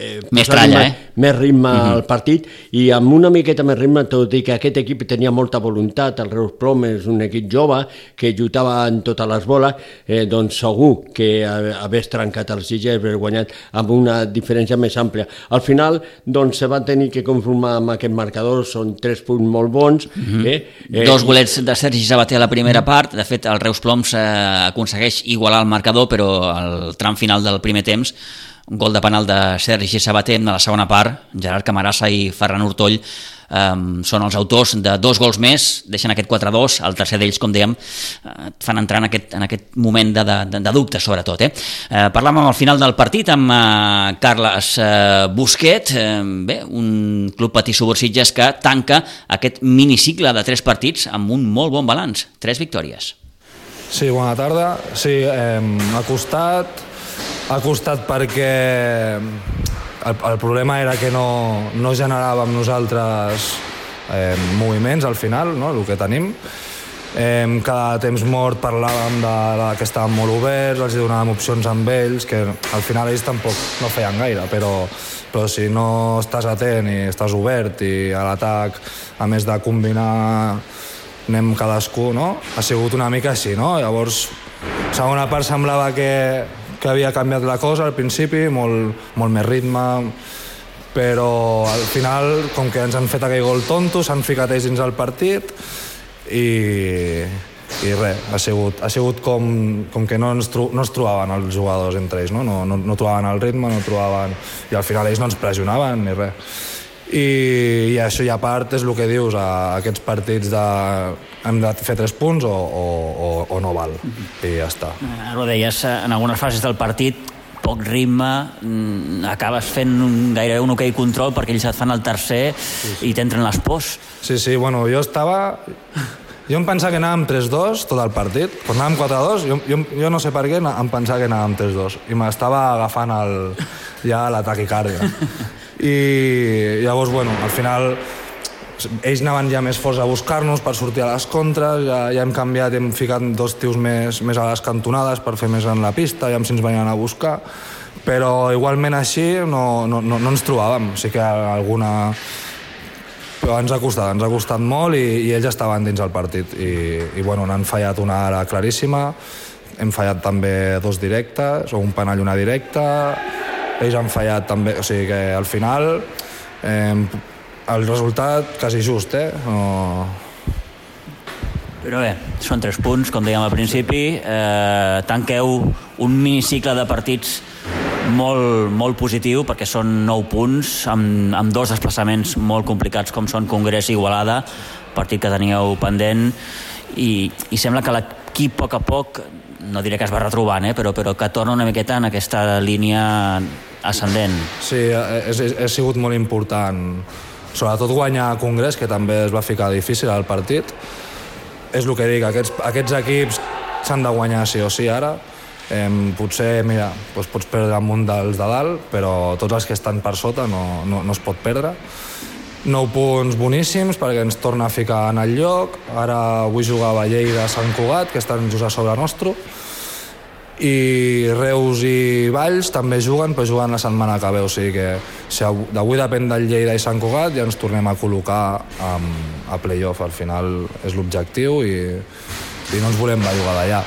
eh, Més tralla, ritme, eh? més ritme Mhm. al partit, i amb una miqueta més ritme, tot i que aquest equip tenia molta voluntat, el Reus Plom és un equip jove que lluitava en totes les boles, eh, doncs segur que hagués trencat el Sitges, hagués guanyat amb una diferència més àmplia. Al final, doncs, se va tenir que conformar amb aquest marcador, són tres punts molt bons. Mhm. eh? Eh, Dos golets de Sergi Sabater a la primera part. De fet, el Reus Ploms eh, aconsegueix igualar el marcador, però al tram final del primer temps, un gol de penal de Sergi Sabater en la segona part, Gerard Camarassa i Ferran Hurtoll eh, són els autors de dos gols més, deixen aquest 4-2, el tercer d'ells, com dèiem, eh, et fan entrar en aquest, en aquest moment de, de, de dubte, sobretot. Eh? Eh, parlàvem al final del partit amb eh, Carles eh, Busquet, eh, bé, un club patí Subursitges que tanca aquest minicicle de tres partits amb un molt bon balanç, tres victòries. Sí, bona tarda. Sí, eh, ha costat, ha costat perquè el, el problema era que no, no generàvem nosaltres eh, moviments al final, no? el que tenim. Eh, cada temps mort parlàvem de, de que estàvem molt oberts, els donàvem opcions amb ells, que al final ells tampoc no feien gaire, però, però si no estàs atent i estàs obert i a l'atac, a més de combinar anem cadascú, no? Ha sigut una mica així, no? Llavors, segona part semblava que, que havia canviat la cosa al principi, molt, molt més ritme, però al final, com que ens han fet aquell gol tonto, s'han ficat ells dins el partit i, i res, ha sigut, ha sigut com, com que no, ens tro, no es trobaven els jugadors entre ells, no? No, no, no trobaven el ritme, no trobaven... I al final ells no ens pressionaven ni res. I, i això i a part és el que dius, a aquests partits de hem de fer tres punts o, o, o, o no val, i ja està. Ara ho deies, eh, en algunes fases del partit, poc ritme, mm, acabes fent un, gairebé un ok control perquè ells et fan el tercer sí, sí. i t'entren les pors. Sí, sí, bueno, jo estava... Jo em pensava que anàvem 3-2 tot el partit. Quan anàvem 4-2, jo, jo, jo no sé per què em pensava que anàvem 3-2. I m'estava agafant el, ja la taquicàrdia. I llavors, bueno, al final ells anaven ja més forts a buscar-nos per sortir a les contres, ja, ja hem canviat, hem ficat dos tios més, més a les cantonades per fer més en la pista, ja si ens venien a buscar, però igualment així no, no, no, no ens trobàvem, sí que alguna però ens ha costat, ens ha costat molt i, i ells estaven dins el partit. I, i bueno, n'han fallat una ara claríssima. Hem fallat també dos directes o un penall i una directa ells han fallat també, o sigui que al final eh, el resultat quasi just, eh? No... Però bé, són tres punts, com dèiem al principi. Eh, tanqueu un minicicle de partits molt, molt positiu perquè són 9 punts amb, amb dos desplaçaments molt complicats com són Congrés i Igualada partit que teníeu pendent i, i sembla que l'equip a poc a poc no diré que es va retrobant, eh, però, però que torna una miqueta en aquesta línia ascendent. Sí, és, és, sigut molt important sobretot guanyar Congrés, que també es va ficar difícil al partit. És el que dic, aquests, aquests equips s'han de guanyar sí o sí ara. Eh, potser, mira, doncs pots perdre amunt dels de dalt, però tots els que estan per sota no, no, no es pot perdre. 9 punts boníssims perquè ens torna a ficar en el lloc. Ara avui jugava Lleida a Sant Cugat, que estan just a sobre nostre. I Reus i Valls també juguen, però juguen la setmana que ve. O sigui que si d'avui depèn del Lleida i Sant Cugat, ja ens tornem a col·locar um, a playoff. Al final és l'objectiu i, i no ens volem bellugar d'allà.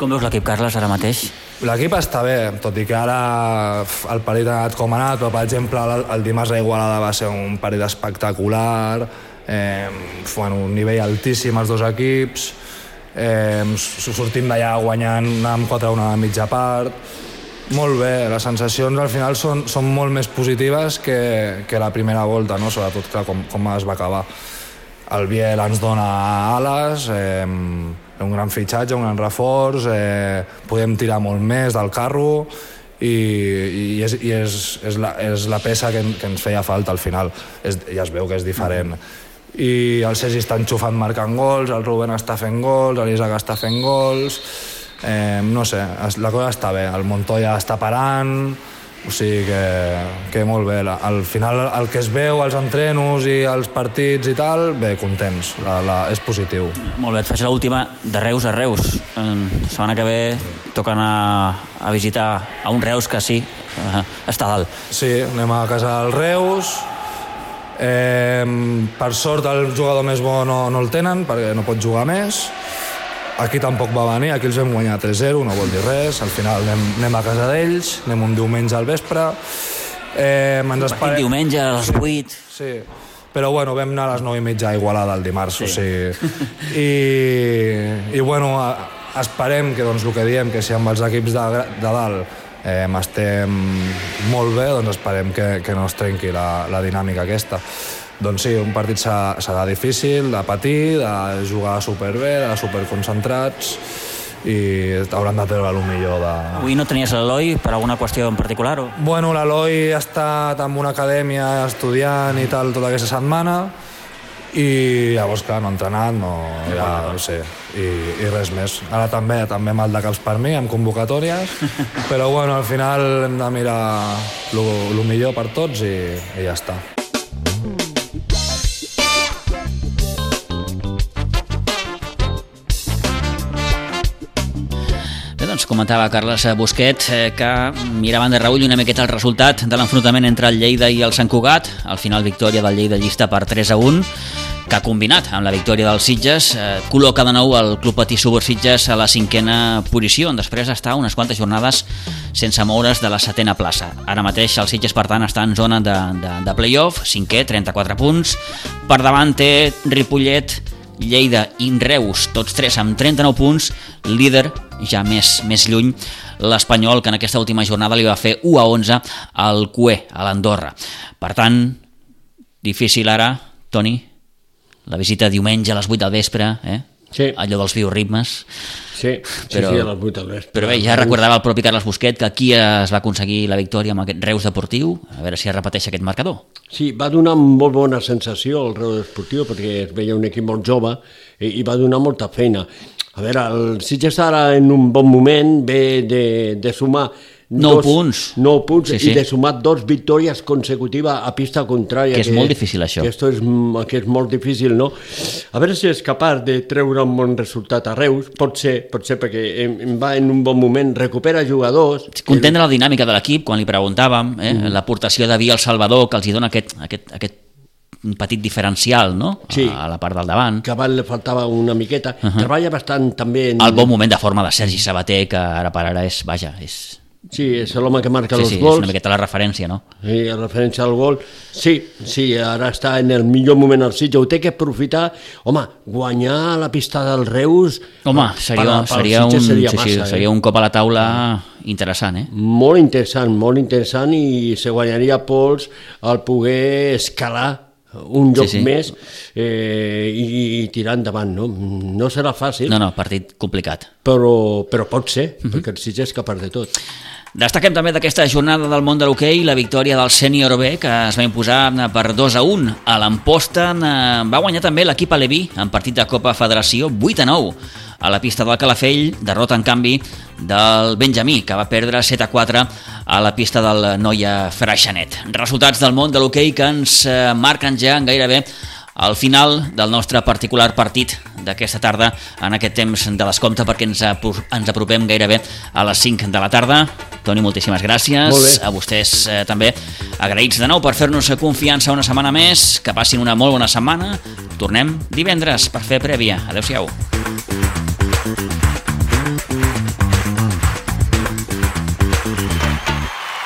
Com veus l'equip, Carles, ara mateix? L'equip està bé, tot i que ara el partit ha anat com ha anat, però per exemple el, el dimarts a Igualada va ser un partit espectacular, eh, bueno, un nivell altíssim els dos equips, eh, sortim d'allà guanyant amb 4-1 a la mitja part, molt bé, les sensacions al final són, són molt més positives que, que la primera volta, no? sobretot clar, com, com es va acabar. El Biel ens dona ales, eh, un gran fitxatge, un gran reforç, eh, podem tirar molt més del carro i, i, és, i és, és, la, és la peça que, que ens feia falta al final. És, ja es veu que és diferent. I el Sergi està enxufant marcant gols, el Rubén està fent gols, l'Isaac està fent gols... Eh, no sé, la cosa està bé. El Montoya està parant, O sigui que, que molt bé. La- Al final el que es veu als entrenos i als partits i tal, bé, contents. La, la, és positiu. Molt bé, et faig l'última de Reus a Reus. Eh, setmana que ve toca anar a visitar a un Reus que sí, eh, està dalt. Sí, anem a casa del Reus. Eh, per sort el jugador més bo no, no el tenen perquè no pot jugar més. Aquí tampoc va venir, aquí els vam guanyar 3-0, no vol dir res. Al final anem, anem a casa d'ells, anem un diumenge al vespre. Eh, ens esperem... diumenge a les 8. Sí, però bueno, vam anar a les 9 i mitja a Igualada el dimarts, sí. o sigui... I, i bueno, esperem que, doncs, el que diem, que si amb els equips de, de dalt eh, estem molt bé, doncs esperem que, que no es trenqui la, la dinàmica aquesta. Doncs sí, un partit serà, serà difícil, de patir, de jugar superbé, de superconcentrats i hauran de treure el millor de, Avui no tenies l'Eloi per alguna qüestió en particular? O... Bueno, l'Eloi ha estat en una acadèmia estudiant i tal tota aquesta setmana i llavors, clar, no entrenat, no, ja, no sé, i, i res més. Ara també, també mal de caps per mi, amb convocatòries, però bueno, al final hem de mirar el millor per tots i, i ja està. Bé, doncs comentava Carles Busquet eh, que miraven de reull una miqueta el resultat de l'enfrontament entre el Lleida i el Sant Cugat, al final victòria del Lleida llista per 3 a 1, que ha combinat amb la victòria dels Sitges, eh, col·loca de nou el Club Patí Subur Sitges a la cinquena posició, on després està unes quantes jornades sense moure's de la setena plaça. Ara mateix el Sitges, per tant, està en zona de, de, de play-off, cinquè, 34 punts, per davant té Ripollet, Lleida i Reus, tots tres amb 39 punts, líder ja més, més lluny l'Espanyol, que en aquesta última jornada li va fer 1 a 11 al CUE, a l'Andorra. Per tant, difícil ara, Toni, la visita diumenge a les 8 del vespre, eh? Sí. allò dels bioritmes. Sí, sí, Però- sí, a les 8 del vespre. Però bé, ja recordava el propi Carles Busquet que aquí es va aconseguir la victòria amb aquest Reus deportiu, a veure si es repeteix aquest marcador. Sí, va donar molt bona sensació al Reus Esportiu perquè es veia un equip molt jove i, i va donar molta feina. A veure, el Sitges ara en un bon moment ve de, de sumar Nou punts. 9 punts Sí, sí, i de sumar dos victòries consecutives a pista contrària. Que és molt difícil, això. Que, esto és, que és molt difícil, no? A veure si és capaç de treure un bon resultat a Reus, pot ser, pot ser perquè em, em va en un bon moment, recupera jugadors... Content de la dinàmica de l'equip, quan li preguntàvem, eh, Mm. l'aportació de Via al Salvador, que els hi dona aquest, aquest, aquest petit diferencial no? Sí. a la part del davant. que abans li faltava una miqueta. Uh. -huh. Treballa bastant també... En... El bon moment de forma de Sergi Sabater, que ara per ara és, vaja, és... Sí, és l'home que marca sí, els sí, gols. és una miqueta la referència, no? Sí, en referència al gol, sí, sí, ara està en el millor moment al Sitges, ho té que aprofitar, home, guanyar la pista del Reus... Home, per- seria, per al seria, un, seria sí, sí, massa, seria eh? un cop a la taula interessant, eh? Molt interessant, molt interessant i se guanyaria pols al poder escalar un Sí, lloc sí. més eh, i, i tirar endavant, no? No serà fàcil, No, no, partit complicat. però, però pot ser, Mhm. perquè el Sitges és capaç de tot. Destaquem també d'aquesta jornada del món de l'hoquei la victòria del sènior B, que es va imposar eh, per 2 a 1 a l'Amposta. eh, Va guanyar també l'equip Aleví en partit de Copa Federació 8 a 9 a la pista del Calafell, derrota en canvi del Benjamí, que va perdre 7 a 4 a la pista del Noia Freixenet. Resultats del món de l'hoquei que ens eh, marquen ja gairebé al final del nostre particular partit d'aquesta tarda en aquest temps de descompte perquè ens, ens apropem gairebé a les 5 de la tarda. Toni, moltíssimes gràcies. A vostès eh, també agraïts de nou per fer-nos confiança una setmana més. Que passin una molt bona setmana. Tornem divendres per fer prèvia. Adéu-siau.